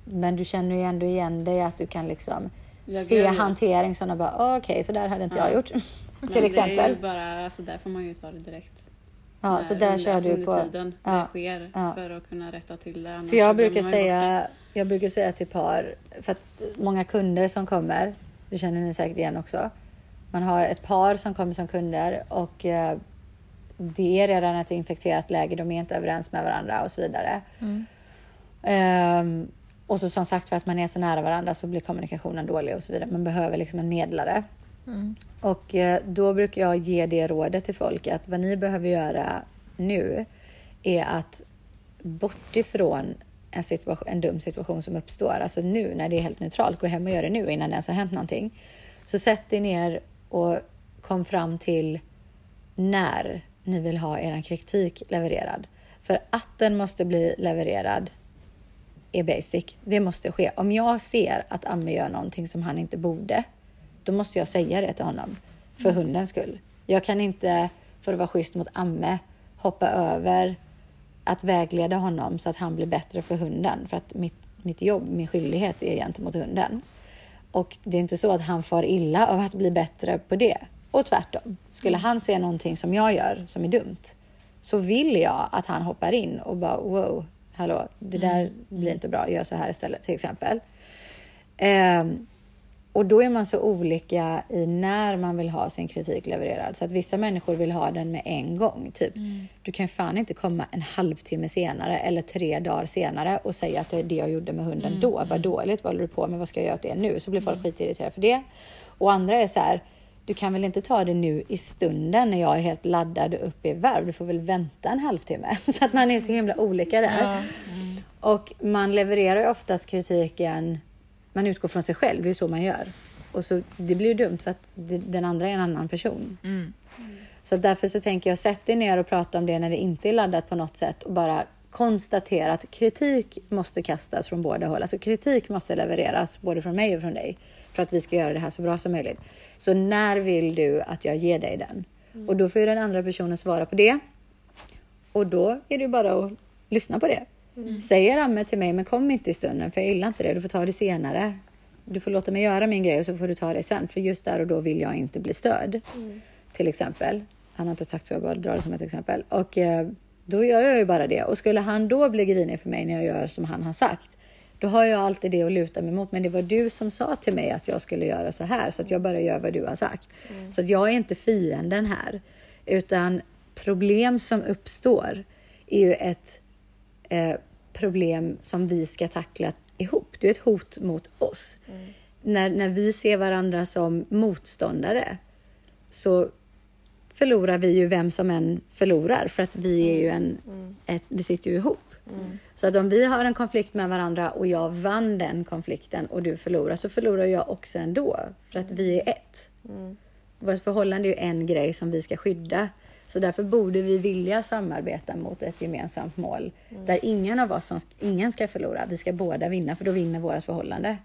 men du känner ju ändå igen dig att du kan liksom Jag se hantering som bara "Ah, okej, så där hade inte Ja. jag gjort. Till Det är exempel. ju bara, alltså där får man ju ta det direkt. Ja, När så där under- kör alltså du på. tiden Ja. det sker Ja. för att kunna rätta till det. För jag så brukar, säga, jag brukar säga till par, för att många kunder som kommer, det känner ni säkert igen också. Man har ett par som kommer som kunder och eh, det är redan ett infekterat läge, de är inte överens med varandra och så vidare. Mm. Ehm, och så som sagt, för att man är så nära varandra så blir kommunikationen dålig och så vidare. Man behöver liksom en medlare. Mm. Och eh, då brukar jag ge det rådet till folk att vad ni behöver göra nu är att bort ifrån en, situation, en dum situation som uppstår, alltså nu när det är helt neutralt, gå hem och gör det nu innan det ens har hänt någonting. Så sätt er ner och kom fram till när ni vill ha er kritik levererad. För att den måste bli levererad är basic. Det måste ske. Om jag ser att Amme gör någonting som han inte borde, då måste jag säga det till honom. För hundens skull. Jag kan inte, för att vara schysst mot Amme, hoppa över att vägleda honom så att han blir bättre för hunden. För att mitt, mitt jobb, min skyldighet är gentemot hunden. Och det är inte så att han far illa av att bli bättre på det. Och tvärtom. Skulle han se någonting som jag gör som är dumt så vill jag att han hoppar in och bara wow, hallå, det där blir inte bra, gör så här istället till exempel. Ehm, och då är man så olika i när man vill ha sin kritik levererad. Så att vissa människor vill ha den med en gång. Typ. Du kan fan inte komma en halvtimme senare eller tre dagar senare och säga att det är det jag gjorde med hunden då. Vad dåligt, vad håller du på med? Vad ska jag göra åt det nu? Så blir folk skitirriterade för det. Och andra är så här, du kan väl inte ta det nu i stunden när jag är helt laddad och uppe i varv. Du får väl vänta en halvtimme. Så att man är så himla olika där. Och man levererar ju oftast kritiken, man utgår från sig själv, det är så man gör. Och så, det blir ju dumt för att det, den andra är en annan person. Mm. Så därför så tänker jag, sätt dig ner och prata om det när det inte är laddat på något sätt och bara konstatera att kritik måste kastas från båda håll. Alltså kritik måste levereras både från mig och från dig för att vi ska göra det här så bra som möjligt. Så när vill du att jag ger dig den? Och då får ju den andra personen svara på det. Och då är det ju bara att lyssna på det. Säger Amme till mig, men kom inte i stunden för jag gillar inte det, du får ta det senare. Du får låta mig göra min grej och så får du ta det sen, för just där och då vill jag inte bli störd. Till exempel. Han har inte sagt så, jag bara drar det som ett exempel. Och eh, då gör jag ju bara det. Och skulle han då bli grinig för mig när jag gör som han har sagt, Då har jag alltid det att luta mig mot. Men det var du som sa till mig att jag skulle göra så här. Så att jag bara gör vad du har sagt. Så att jag är inte fienden här. Utan problem som uppstår är ju ett eh, problem som vi ska tackla ihop. Det är ett hot mot oss. När, när vi ser varandra som motståndare så förlorar vi ju vem som än förlorar för att vi är ju en, ett, vi sitter ju ihop. Så att om vi har en konflikt med varandra och jag vann den konflikten och du förlorar så förlorar jag också ändå för att vi är ett. Vårt förhållande är ju en grej som vi ska skydda. Så därför borde vi vilja samarbeta mot ett gemensamt mål där ingen av oss som, ingen ska förlora. Vi ska båda vinna för då vinner vårt förhållande.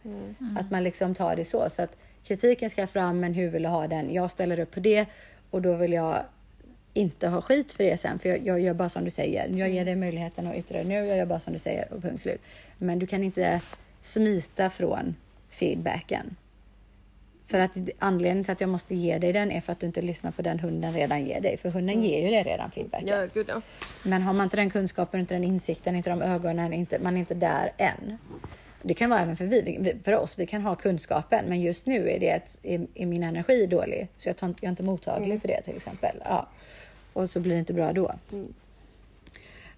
Att man liksom tar det så. Så att kritiken ska fram men hur vill du ha den? Jag ställer upp på det och då vill jag inte ha skit för det sen för jag, jag gör bara som du säger. Jag ger dig möjligheten att yttra dig nu, jag gör bara som du säger och punkt slut. Men du kan inte smita från feedbacken. För att anledningen till att jag måste ge dig den är för att du inte lyssnar på den hunden redan ger dig. För hunden ger ju dig redan feedbacken. Ja, gud ja. Men har man inte den kunskapen, inte den insikten, inte de ögonen, inte, man är inte där än. Det kan vara även för, vi, för oss, vi kan ha kunskapen men just nu är, det ett, är, är min energi dålig. Så jag, tar jag är inte mottaglig för det till exempel. Ja. Och så blir det inte bra då.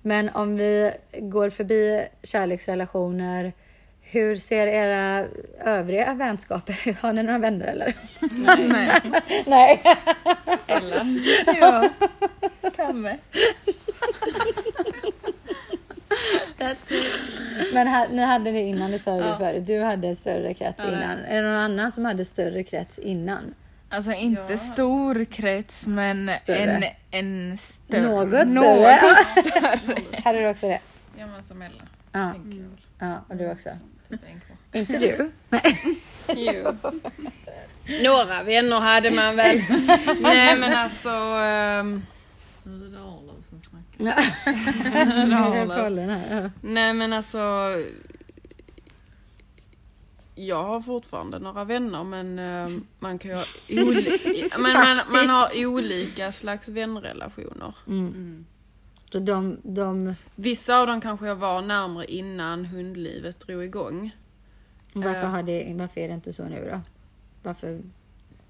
Men om vi går förbi kärleksrelationer, hur ser era övriga vänskaper Har ni några vänner eller? Nej. Nej. Ja. Kamme. That's it. Men här, ni hade det innan, det sa du Ja. förut. Du hade större krets Ja, innan. Är det någon annan som hade större krets innan? Alltså inte Ja. stor krets men Större. en, en större. Något större. Något större. Hade du också det? Ja men som Ella, Ja, väl. ja och du också. Typ. Inte du? Jo. Några vänner hade man väl. Nej men alltså... ehm, Nu är det Arlöv som snackar. Här. Nej men alltså... Jag har fortfarande några vänner men eh, man kan ju ha olika, men man, man har olika slags vänrelationer. Mm. Så de, de, Vissa av dem kanske jag var närmare innan hundlivet drog igång. varför, Eh. har det, varför är det inte så nu då? Varför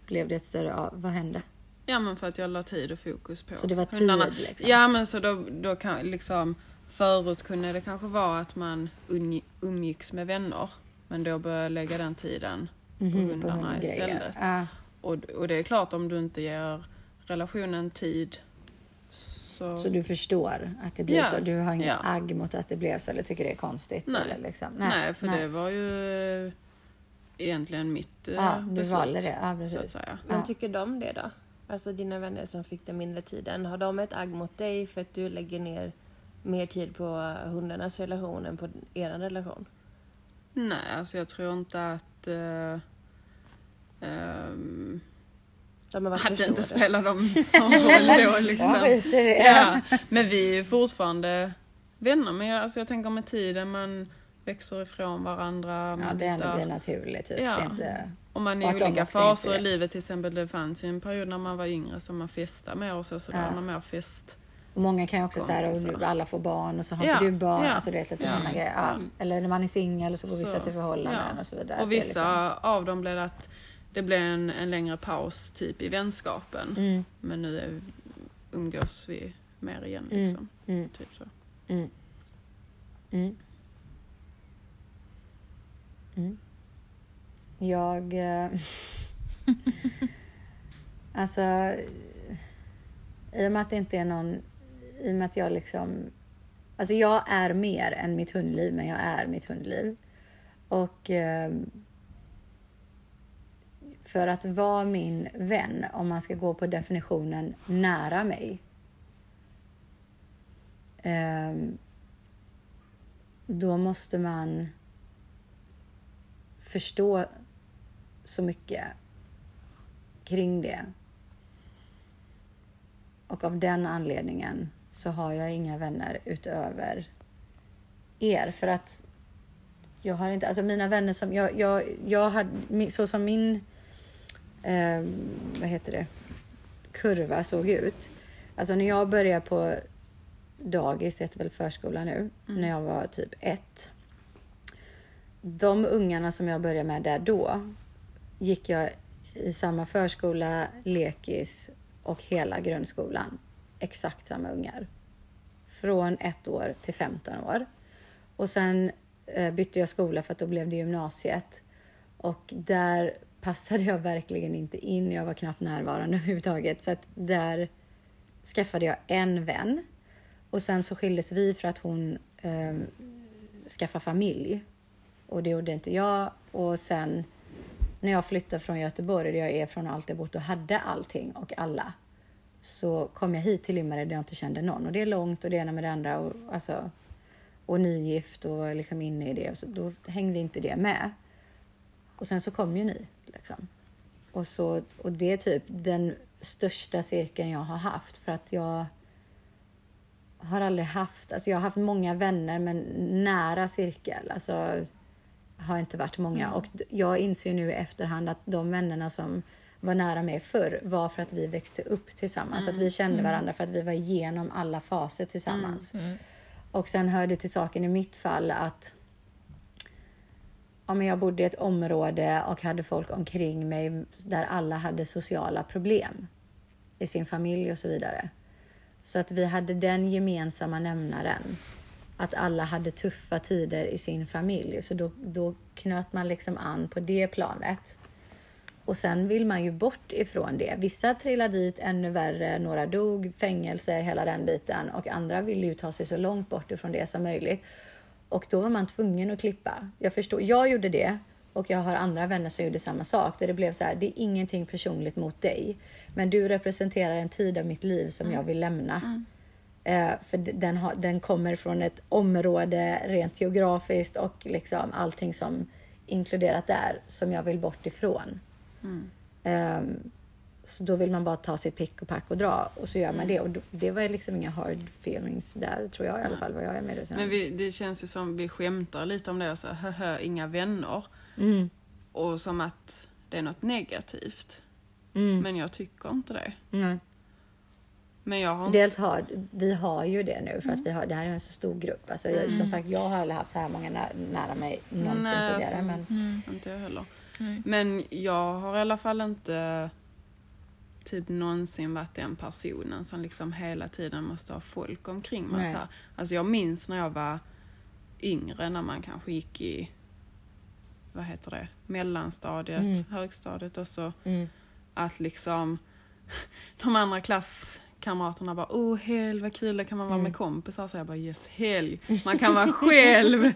blev det ett större av? Vad hände? Ja men för att jag la tid och fokus på Så det var tid hundarna. liksom? Ja men så då, då kan liksom Förut kunde det kanske vara att man umg- umgicks med vänner. Men då började jag lägga den tiden Mhm, på hundarna hundgrejer. istället. Ja. Och, och det är klart om du inte ger relationen tid så... Så du förstår att det blir Ja. så? Du har inget Ja. agg mot att det blev så eller tycker det är konstigt? Nej. Eller liksom? nej, för det var ju egentligen mitt eh, Ja, du beslut. valde det. Ja, Så att precis. säga. Men Ja. tycker de det då? Alltså dina vänner som fick den mindre tiden, har de ett agg mot dig för att du lägger ner mer tid på hundarnas relation än på er relation? Nej, alltså jag tror inte att... eh, ehm, De har varit att det inte spelar dem så roll då liksom. Ja, men vi är fortfarande vänner. Men jag, alltså jag tänker med tiden man växer ifrån varandra. Ja, det ändå hittar- blir naturligt. Typ. Ja. Är inte... och man är i olika faser i livet. Till exempel det fanns ju en period när man var yngre som man festade mer och så. Så då Ja. hade man mer fest. Och många kan ju också säga Kompisar. att alla får barn och så har Ja, inte du barn. ja. Alltså du vet lite Ja. sådana grejer. Ja. Mm. Eller när man är singel så går vissa Så, till förhållanden ja. och så vidare. Och vissa av dem blev att det blev en, en längre paus typ i vänskapen. Liksom... Mm, Men nu är, umgås vi mer igen Mm. liksom. mm, Typ så. mm. Mm. Mm. Jag... eh, alltså... I och med att det inte är någon... I och med att jag liksom... Alltså jag är mer än mitt hundliv, men jag är mitt hundliv. Och... eh, för att vara min vän, om man ska gå på definitionen nära mig. eh, då måste man förstå så mycket kring det. Och av den anledningen så har jag inga vänner utöver er. För att jag har inte, alltså mina vänner som, jag, jag, jag hade, så som min, eh, vad heter det, kurva såg ut. Alltså när jag började på dagis, det heter väl förskola nu, när jag var typ ett. de ungarna som jag började med där då gick jag i samma förskola, lekis och hela grundskolan. Exakt samma ungar. Från ett år till 15 år. Och sen eh, bytte jag skola för att då blev det gymnasiet. Och där passade jag verkligen inte in. Jag var knappt närvarande överhuvudtaget. Så att där skaffade jag en vän. Och sen så skildes vi för att hon eh, skaffade familj. Och det gjorde inte jag. Och sen när jag flyttade från Göteborg, där jag är från och alltid bott och hade allting och alla, så kom jag hit till Limmared där jag inte kände någon. Och det är långt och det ena med det andra. Och, alltså, och nygift och liksom inne i det. Så, då hängde inte det med. Och sen så kom ju ni. Liksom. Och, så, och det är typ den största cirkeln jag har haft för att jag har aldrig haft, alltså jag har haft många vänner men nära cirkel, alltså har inte varit många. Mm. Och jag inser nu i efterhand att de vännerna som var nära mig förr var för att vi växte upp tillsammans. Att vi kände varandra för att vi var igenom alla faser tillsammans. Och sen hörde till saken i mitt fall att ja, men jag bodde i ett område och hade folk omkring mig där alla hade sociala problem i sin familj och så vidare. Så att vi hade den gemensamma nämnaren att alla hade tuffa tider i sin familj. Så då, då knöt man liksom an på det planet. Och sen vill man ju bort ifrån det. Vissa trillade dit ännu värre, några dog, fängelse, hela den biten. Och andra ville ju ta sig så långt bort ifrån det som möjligt. Och då var man tvungen att klippa. Jag förstår, jag gjorde det och jag har andra vänner som gjorde samma sak. Där det blev så här, det är ingenting personligt mot dig. Men du representerar en tid av mitt liv som jag vill lämna. Eh, för den, har, den kommer från ett område rent geografiskt och liksom allting som inkluderat där som jag vill bort ifrån. Ehm, så då vill man bara ta sitt pick och pack och dra och så gör man det. Och det var liksom inga hard feelings där tror jag i alla fall vad jag är medveten om. Men vi, det känns ju som vi skämtar lite om det och så höhö, inga vänner. Mm, Och som att det är något negativt. mm, Men jag tycker inte det. nej. Men jag har. Dels har vi har ju det nu för att vi har, det här är en så stor grupp. Alltså, jag, som sagt, jag har aldrig haft så här många nä, nära mig någonsin Nej, tidigare. alltså, Men, Inte jag heller. Nej. Men jag har i alla fall inte typ någonsin varit den personen som liksom hela tiden måste ha folk omkring mig. Så här. Alltså jag minns när jag var yngre, när man kanske gick i vad heter det, mellanstadiet, Mm. högstadiet och så mm, att liksom de andra klasskamraterna bara åh helg vad kul, där kan man vara Mm. med kompisar. Så jag bara yes helg, man kan vara själv.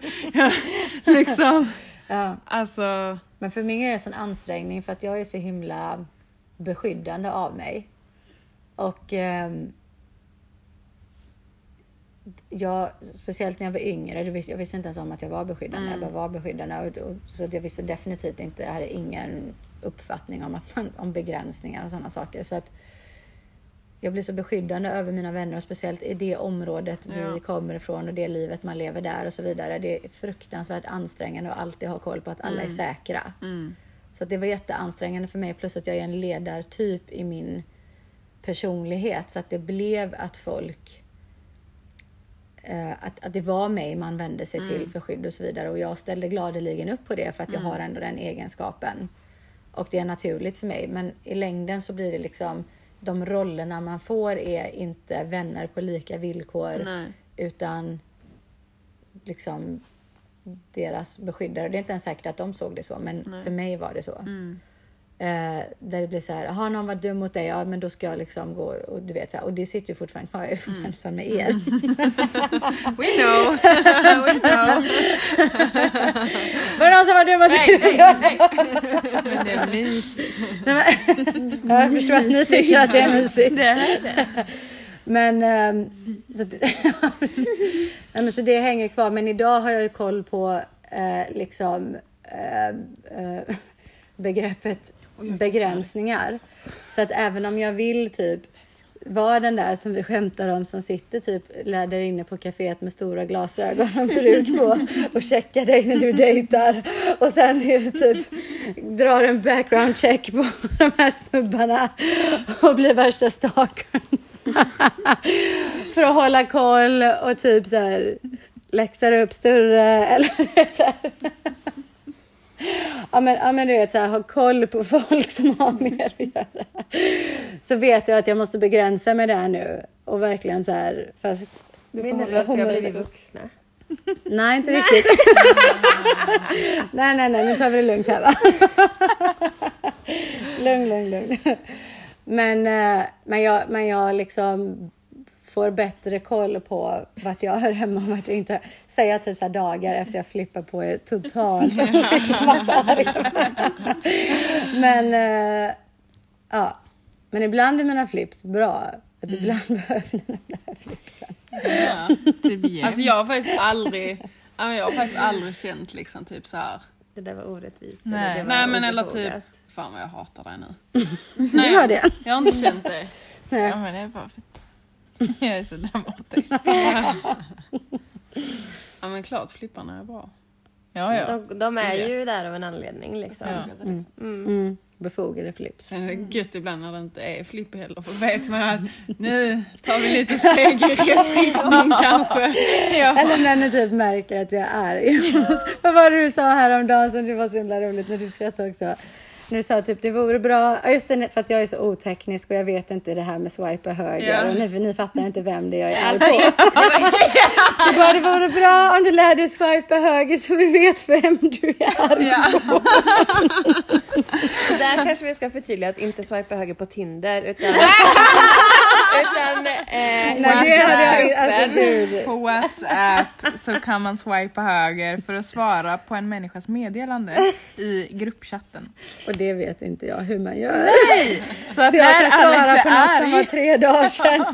liksom, ja. alltså, Men för mig är det en sån ansträngning för att jag är så himla beskyddande av mig. Och ehm, jag, speciellt när jag var yngre, visste, jag visste inte ens om att jag var beskyddande. Jag bara var beskyddande. Och, och, så jag visste definitivt inte, jag hade ingen uppfattning om, att man, om begränsningar och sådana saker. Så att jag blir så beskyddande över mina vänner och speciellt i det området Ja. vi kommer ifrån och det livet man lever där och så vidare. Det är fruktansvärt ansträngande att alltid ha koll på att alla är säkra. mm, Så att det var jätteansträngande för mig plus att jag är en ledartyp i min personlighet så att det blev att folk eh, att, att det var mig man vände sig till för skydd och så vidare och jag ställde gladeligen upp på det för att jag har ändå den egenskapen. Och det är naturligt för mig men i längden så blir det liksom de rollerna man får är inte vänner på lika villkor nej. utan liksom deras beskyddare. Det är inte ens säkert att de såg det så, men Nej. för mig var det så. Mm. Eh, där det blir så här, har någon varit dum mot dig, ja men då ska jag liksom gå och du vet så här, och det sitter ju fortfarande kvar, jag är fortfarande som med er. We know! We know! Var det någon som var dum mot Nej, dig? nej, nej. Men det är mysigt. Nej, men, jag förstår att ni tycker att det är mysigt. Det är det. Men, ehm, så, Nej, men så det hänger kvar. Men idag har jag ju koll på eh, liksom eh, eh, begreppet begränsningar. Så att även om jag vill typ vara den där som vi skämtar om som sitter typ där inne på kaféet med stora glasögon och peruk på och checkar dig när du dejtar och sen typ drar en background check på de här snubbarna och blir värsta stalkern. För att hålla koll och typ så här läxar upp större eller så här ja, men, ja, men du vet, så här, ha koll på folk som har mer att göra. Så vet jag att jag måste begränsa mig där nu. Och verkligen så här, fast... du Menar du att vi har blivit vuxna? Nej, inte riktigt. nej, nej, nej, nu tar vi det lugnt här va. lugn, lugn, lugn. Men, eh, men, jag, men jag liksom får bättre koll på vart jag hör hemma och vart jag inte hör Säger jag typ så här dagar efter jag flippar på er totalt. Men, eh, ja. Men ibland är mina flips bra. Att ibland behöver där flipsen. Ja. Typ yeah. Alltså jag har faktiskt aldrig, jag har faktiskt aldrig känt liksom typ så här. Det där var orättvist. Nej. eller det var Nej men eller typ, fan vad jag hatar dig nu. Du har det? Jag har inte känt det. Nej. Ja men det är bara för jag är så dramatisk. Ja men klart flipparna är bra. Ja ja. De, de är ju där av en anledning liksom. Ja. Mm. Mm, befogade flips. Sen är det gött ibland när det inte är flipp heller för vet man att nu tar vi lite steg i rätt riktning kanske. Eller när ni typ märker att jag är arg. Vad var det du sa häromdagen som det var så himla roligt när du skrattade också? När du sa typ det vore bra, ja just det för att jag är så oteknisk och jag vet inte det här med swipa höger Ja. och ni, ni fattar inte vem det är jag är arg på. Du bara det vore bra om du lär dig swipa höger så vi vet vem du är arg på. Där kanske vi ska förtydliga att inte swipa höger på Tinder utan... utan eh, Nej det hade jag alltså gud. På WhatsApp så kan man swipa höger för att svara på en människas meddelande i gruppchatten. Och det vet inte jag hur man gör. Så att Så jag när kan svara Alex på är något som var arg, tre dagar sedan.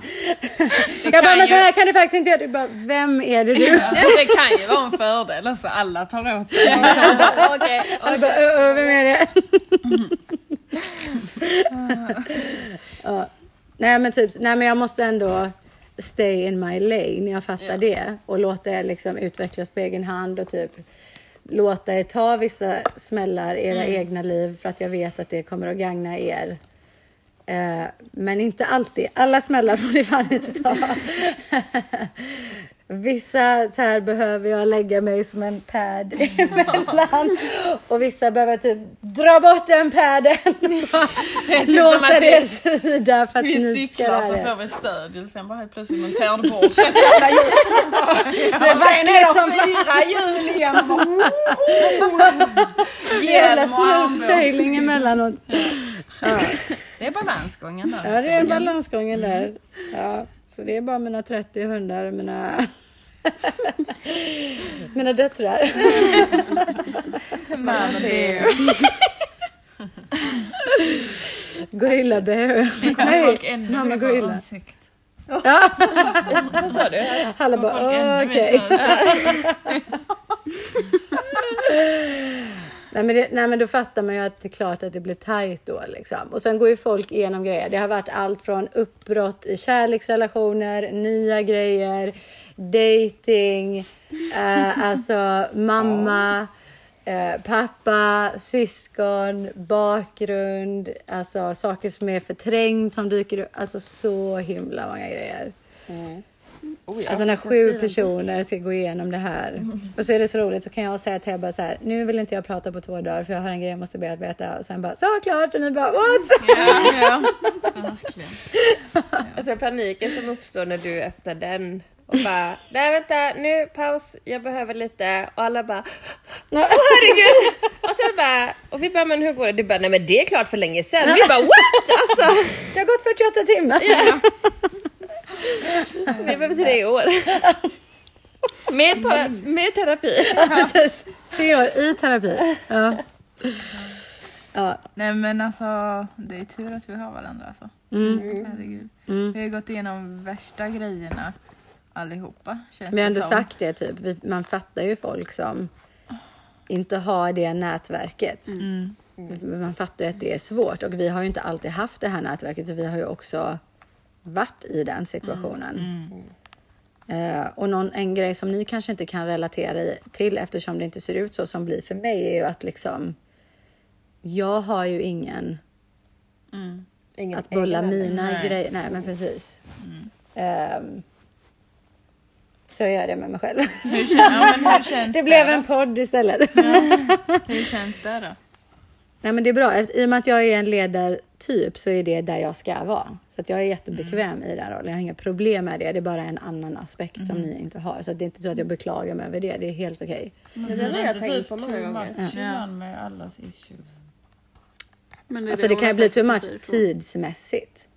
jag bara, men så här kan du faktiskt inte göra. Du bara, vem är det du? Det kan ju vara en fördel, alltså alla tar åt sig. okej, Jag bara, ö, ö, vem är det? ja. Nej men typ, nej men jag måste ändå stay in my lane, jag fattar Ja. det. Och låta er liksom utvecklas på egen hand och typ låta er ta vissa smällar i era egna liv för att jag vet att det kommer att gagna er. Eh, men inte alltid. Alla smällar får ni fan inte ta. Vissa så här behöver jag lägga mig som en pad emellan. Och vissa behöver typ dra bort den padden. typ som Låta att det svida för att Vi ni ska cyklar lära så er. får vi stöd, sen bara helt plötsligt monterar du bort Det är vackert som fyra hjul igen. jävla Hjälm och smooth armbåge. sailing emellanåt. Ja. det är balansgången där. ja, det är balansgången där. Ja, så det är bara mina 30 hundar och mina mina döttrar. Mamma bear. Gorilla bear. Kommer folk ännu mamma gorilla. Ja, vad sa du? alla bara ännu "Åh, mer okej. så- Nej men, det, nej men då fattar man ju att det är klart att det blir tajt då liksom. Och sen går ju folk igenom grejer. Det har varit allt från uppbrott i kärleksrelationer, nya grejer, dating, eh, alltså mamma, eh, pappa, syskon, bakgrund, alltså saker som är förträngt som dyker upp. Alltså så himla många grejer. Oh, ja. Alltså när sju personer ska gå igenom det här. Och så är det så roligt så kan jag säga till Ebba så här, nu vill inte jag prata på två dagar för jag har en grej jag måste bearbeta. Och sen bara, så klart! Och ni bara, what? Ja, ja. Verkligen. Alltså paniken som uppstår när du öppnar den och bara, nej vänta, nu paus, jag behöver lite och alla bara, åh herregud! Och sen bara, och vi bara, men hur går det? Du bara, nej men det är klart för länge sedan. Vi bara, what? Alltså, Det har gått 48 timmar. Vi behöver tre år. Med, para, med terapi. Precis. Tre år i terapi. Ja. Ja. Nej men alltså, det är tur att vi har varandra alltså. Mm. Herregud. Mm. Vi har gått igenom värsta grejerna allihopa. Känns Vi har ändå som. sagt det typ. Vi, man fattar ju folk som inte har det nätverket. Mm. Man fattar ju att det är svårt och vi har ju inte alltid haft det här nätverket så vi har ju också varit i den situationen. Mm. Eh, och någon, en grej som ni kanske inte kan relatera i, till eftersom det inte ser ut så som blir för mig är ju att liksom jag har ju ingen Ingen att bolla mina Nej. grejer. Nej men precis. Ehm, så gör jag det med mig själv. Hur, kän, ja, men hur känns Det blev det en podd istället. då? Hur känns det då? Nej men det är bra. I och med att jag är en ledartyp så är det där jag ska vara. Så att jag är jättebekväm i den rollen. Jag har inga problem med det. Det är bara en annan aspekt som ni inte har. Så att det är inte så att jag beklagar mig över det. Det är helt okej. Det där har jag tänkt på många gånger. Med allas issues. Men det Alltså det hon kan ju bli too much det ifrån. tidsmässigt.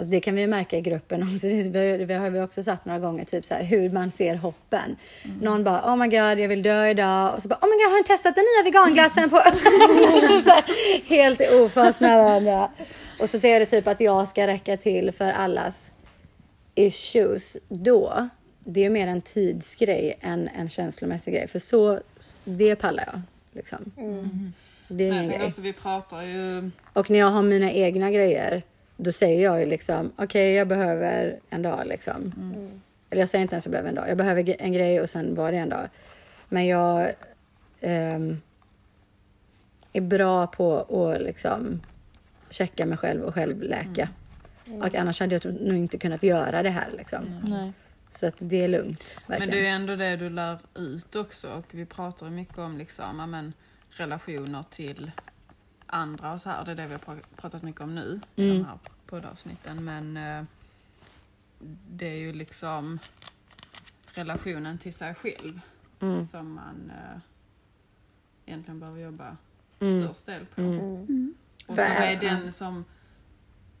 Alltså det kan vi ju märka i gruppen också. Det har vi också satt några gånger, typ så här, hur man ser hoppen. Någon bara, oh my god, jag vill dö idag. Och så bara, oh my god, har ni testat den nya veganglassen? På... typ så här, helt ofas med varandra. Och så är det typ att jag ska räcka till för allas issues då. Det är mer en tidsgrej än en känslomässig grej. För så, det pallar jag. Liksom. Det är ingen grej. också, vi pratar ju... Och när jag har mina egna grejer, då säger jag ju liksom, okej jag behöver en dag liksom. Eller jag säger inte ens jag behöver en dag. Jag behöver en grej och sen var det en dag. Men jag ehm, är bra på att liksom checka mig själv och själv läka. Och annars hade jag nog inte kunnat göra det här liksom. Nej. Så att det är lugnt. Men Verkligen. det är ändå det du lär ut också och vi pratar ju mycket om liksom, ja, men, relationer till andra och så här. Det är det vi har pra- pratat mycket om nu i Mm. de här poddavsnitten. Men eh, det är ju liksom relationen till sig själv Mm. som man eh, egentligen behöver jobba Mm. störst del på. Mm. Och För- som är den som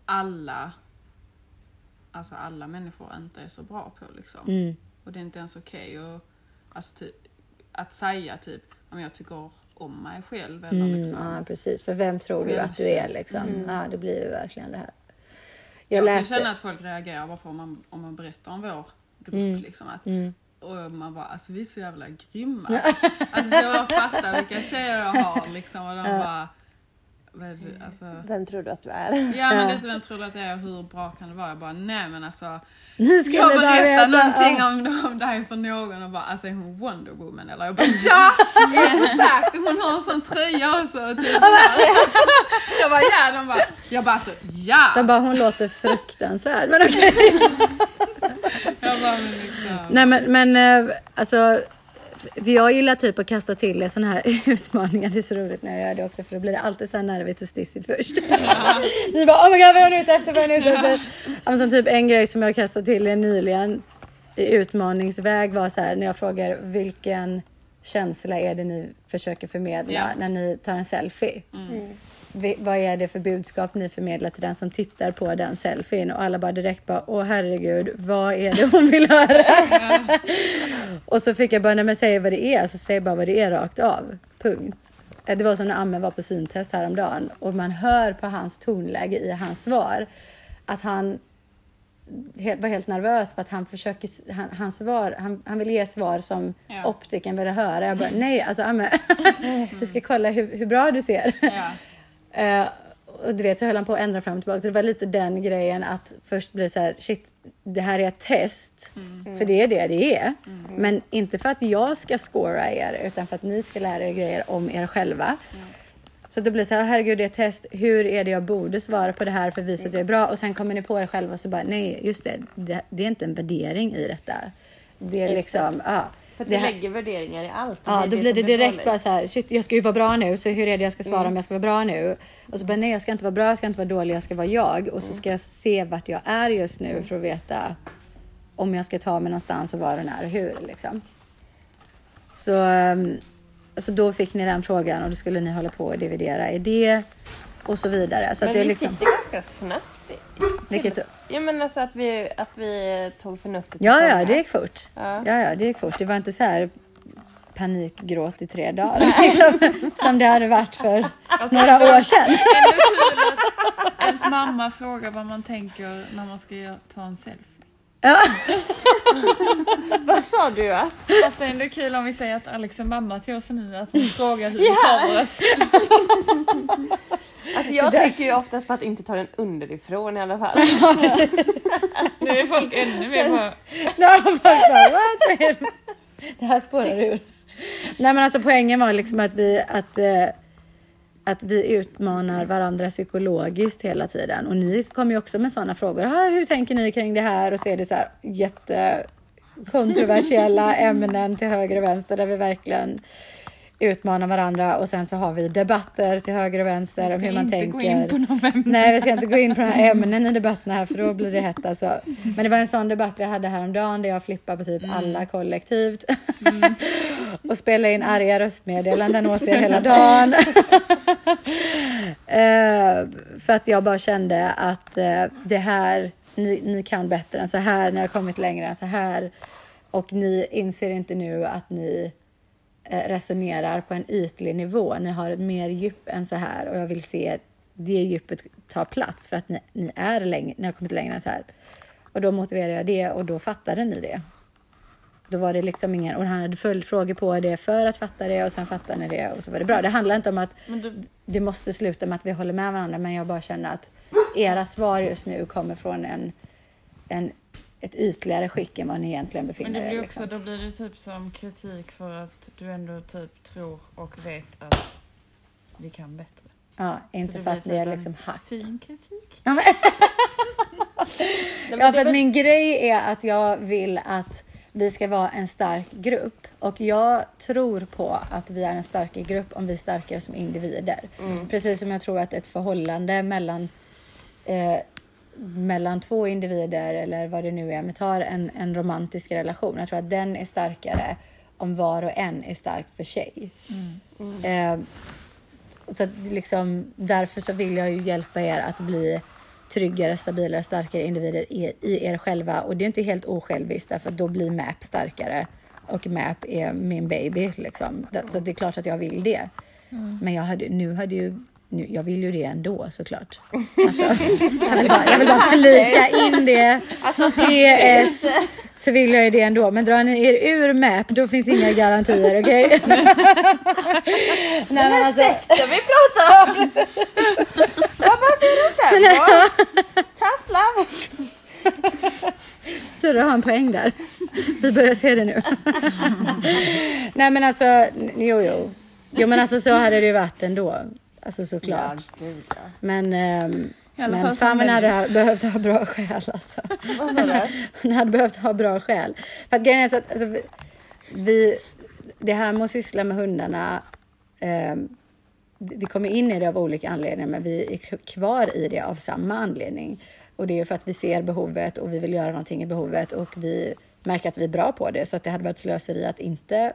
alla, alltså alla människor inte är så bra på liksom. Mm. Och det är inte ens okej att, alltså, typ, att säga typ om jag tycker om mig själv eller Mm, liksom. ja, precis. För vem tror du att du är liksom? Ja, det blir ju verkligen det här. Jag, Jag kan läste... känna att folk reagerar bara på om man, om man berättar om vår grupp Mm. liksom. Att, Mm. och man bara, alltså vi är så jävla grymma. alltså så jag fattar vilka tjejer jag har liksom och de bara, vad det, alltså, Vem tror du att du är? Ja men lite vem tror du att det är och hur bra kan det vara? Jag bara nej men alltså Ni skulle Jag veta. någonting Ja. om, om dig för någon och bara alltså är hon Wonder Woman eller? Jag bara ja! Exakt! Hon har en sån tröja också. Typ sådär. jag bara ja, de bara, jag bara alltså ja! De bara, hon låter fruktansvärd. Men okej. Jag bara men liksom. Nej men, men eh, alltså. För jag gillar typ att kasta till såna här utmaningar. Det är så roligt när jag gör det också för då blir det alltid så här nervigt och stissigt först. Ni bara oh my god vad är hon ute efter? Vad är hon ute efter? Ja, som typ en grej som jag kastade till er nyligen i utmaningsväg var så här när jag frågar vilken känsla är det ni försöker förmedla Ja. när ni tar en selfie? Vi- vad är det för budskap ni förmedlar till den som tittar på den selfien? Och alla bara direkt bara, åh herregud, vad är det hon vill höra? och så fick jag bara, nej men säg vad det är, så säg bara vad det är rakt av. Punkt. Eh, Det var som när Amme var på syntest häromdagen och man hör på hans tonläge i hans svar att han var helt nervös för att han försöker, han, hans svar, han, han vill ge svar som Ja. optiken vill höra. Jag bara, nej alltså Amme, vi ska kolla hur, hur bra du ser. Ja. Eh, och du vet, så höll han på att ändra fram och tillbaka. Så det var lite den grejen att först blir det så här, shit, det här är ett test. För det är det det är. Men inte för att jag ska scora er, utan för att ni ska lära er grejer om er själva. Så då blir det så här, herregud det är ett test. Hur är det jag borde svara på det här för att visa att jag är bra? Och sen kommer ni på er själva och så bara, nej just det, det, det är inte en värdering i detta. Det är liksom, ja. För det du här- lägger värderingar i allt. Ja, då blir det direkt farligt. bara så här, shit, jag ska ju vara bra nu, så hur är det jag ska svara om jag ska vara bra nu? Och så bara, nej, jag ska inte vara bra, jag ska inte vara dålig, jag ska vara jag. Och så ska jag se vart jag är just nu för att veta om jag ska ta mig någonstans och var och när och hur liksom. Så, ehm, så då fick ni den frågan och då skulle ni hålla på och dividera i det och så vidare. Så Men att det är vi liksom, det ganska snabbt. Vilket, Ja men alltså att vi, att vi tog förnuftet ja, ja, det gick fort. Ja. Ja, ja, det gick fort. Det var inte så här panikgråt i tre dagar liksom, som det hade varit för några år sedan. Att ens mamma frågar vad man tänker när man ska ta en selfie. Ja. Vad sa du att? Fast det är ändå kul om vi säger att Alex är mamma till oss nu, att hon frågar hur vi tar våra Alltså jag tänker ju oftast på att inte ta den underifrån i alla fall. Nu är folk ännu mer på... Det här spårar ur. Nej men alltså poängen var liksom att vi, att, eh, att vi utmanar varandra psykologiskt hela tiden. Och ni kommer ju också med sådana frågor. Ah, hur tänker ni kring det här? Och så är det så här jätte kontroversiella ämnen till höger och vänster där vi verkligen utmanar varandra och sen så har vi debatter till höger och vänster om hur man tänker. gå in på någon ämne. Nej, vi ska inte gå in på några ämnen i debatterna här för då blir det hett alltså. Men det var en sån debatt vi hade häromdagen där jag flippade på typ alla kollektivt. och spelade in arga röstmeddelanden åt er hela dagen. Eh, för att jag bara kände att eh, det här, ni, ni kan bättre än så här, ni har kommit längre än så här. Och ni inser inte nu att ni resonerar på en ytlig nivå. Ni har ett mer djup än så här och jag vill se det djupet ta plats för att ni, ni, är längre, ni har kommit längre än så här. Och då motiverade jag det och då fattade ni det. Då var det liksom ingen, och han hade följdfrågor på det för att fatta det och sen fattade ni det och så var det bra. Det handlar inte om att du, det måste sluta med att vi håller med varandra men jag bara känner att era svar just nu kommer från en, en, ett ytligare skick än vad ni egentligen Men befinner det er. blir också, Liksom. då blir det typ som kritik för att du ändå typ tror och vet att vi kan bättre. Ja, inte det för att ni är typ en liksom hack. Fin kritik. Men Ja, det är för att min grej är att jag vill att vi ska vara en stark grupp. Och jag tror på att vi är en starkare grupp om vi är starkare som individer. Precis som jag tror att ett förhållande mellan, eh, mellan två individer eller vad det nu är, men tar en, en romantisk relation. Jag tror att den är starkare om var och en är stark för sig. Eh, så att liksom, därför så vill jag ju hjälpa er att bli tryggare, stabilare, starkare individer i, i er själva. Och det är inte helt osjälviskt därför då blir MAP starkare. Och MAP är min baby liksom. Så det är klart att jag vill det. Men jag hade, nu hade ju nu, jag vill ju det ändå såklart. Alltså, jag, vill bara, jag vill bara flika in det. PS. Så vill jag ju det ändå. Men drar ni er ur MAP då finns inga garantier, okej? Nej, men alltså, sekten vi pratar om! Vad säger det stämmer. Tough love. Syrra har en poäng där. Vi börjar se det nu. Nej men alltså, jo jo. Jo men alltså så hade det ju varit ändå. Alltså såklart. gud ja. Men, alla men fan man hade ha- behövt ha bra skäl alltså. Vad sa du? Hon hade behövt ha bra skäl. För att grejen är så att alltså, vi- vi, det här med att syssla med hundarna, ehm, vi kommer in i det av olika anledningar men vi är kvar i det av samma anledning. Och det är för att vi ser behovet och vi vill göra någonting i behovet och vi märker att vi är bra på det. Så att det hade varit slöseri att inte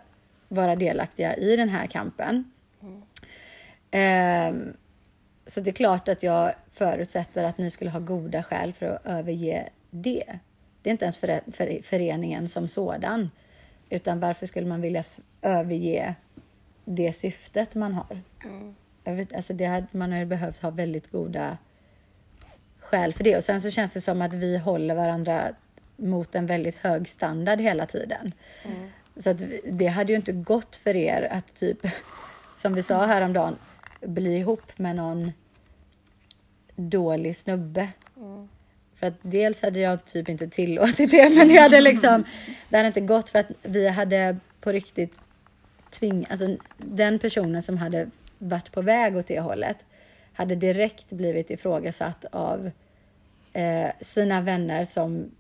vara delaktiga i den här kampen. Ehm, så det är klart att jag förutsätter att ni skulle ha goda skäl för att överge det. Det är inte ens för, för, föreningen som sådan. Utan varför skulle man vilja överge det syftet man har? Jag vet, alltså det hade, man har ju behövt ha väldigt goda skäl för det. Och sen så känns det som att vi håller varandra mot en väldigt hög standard hela tiden. Så att det hade ju inte gått för er att typ, som vi sa häromdagen, bli ihop med någon dålig snubbe. För att dels hade jag typ inte tillåtit det, men det hade liksom, det hade inte gått för att vi hade på riktigt tving, alltså den personen som hade varit på väg åt det hållet hade direkt blivit ifrågasatt av eh, sina vänner som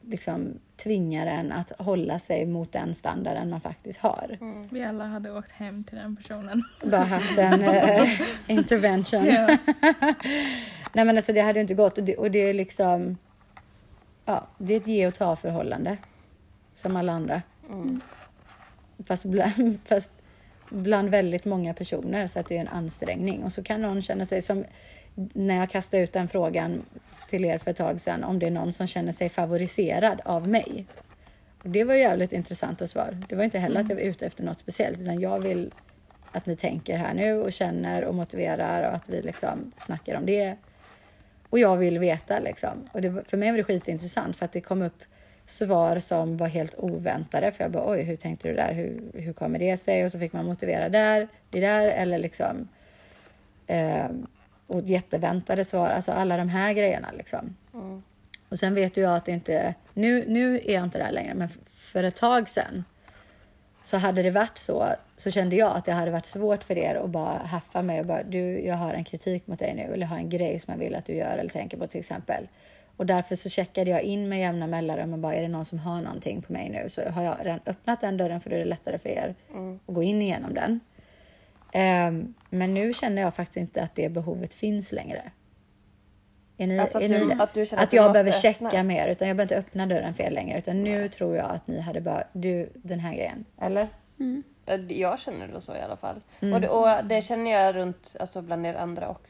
liksom tvingar en att hålla sig mot den standarden man faktiskt har. Vi alla hade åkt hem till den personen. Bara haft en eh, intervention. Ja. Nej men alltså det hade ju inte gått och det, och det är liksom Ja, det är ett ge och ta förhållande. Som alla andra. Fast, bland, fast bland väldigt många personer så att det är en ansträngning. Och så kan någon känna sig som när jag kastade ut den frågan till er för ett tag sedan om det är någon som känner sig favoriserad av mig. Och det var jävligt intressanta svar. Det var inte heller att jag var ute efter något speciellt utan jag vill att ni tänker här nu och känner och motiverar och att vi liksom snackar om det. Och jag vill veta liksom. Och det, för mig var det skitintressant för att det kom upp svar som var helt oväntade. För jag bara oj, hur tänkte du där? Hur, hur kommer det sig? Och så fick man motivera där, det där eller liksom. Eh, och jätteväntade svar, alltså alla de här grejerna liksom. Och sen vet ju jag att det inte, nu, nu är jag inte där längre, men för ett tag sedan så hade det varit så, så kände jag att det hade varit svårt för er att bara haffa mig och bara du, jag har en kritik mot dig nu eller jag har en grej som jag vill att du gör eller tänker på till exempel. Och därför så checkade jag in med jämna mellanrum och bara är det någon som har någonting på mig nu så har jag redan öppnat den dörren för då är det lättare för er att gå in igenom den. Ehm, men nu känner jag faktiskt inte att det behovet finns längre. Är ni, Alltså att är du- ni det? att du känner att du jag måste behöver öppna. checka mer utan jag behöver inte öppna dörren för er längre utan nu tror jag att ni hade bara, du den här grejen, eller? Ja, Jag känner det så i alla fall. Mm. Och, det, och det känner jag runt, alltså bland er andra också.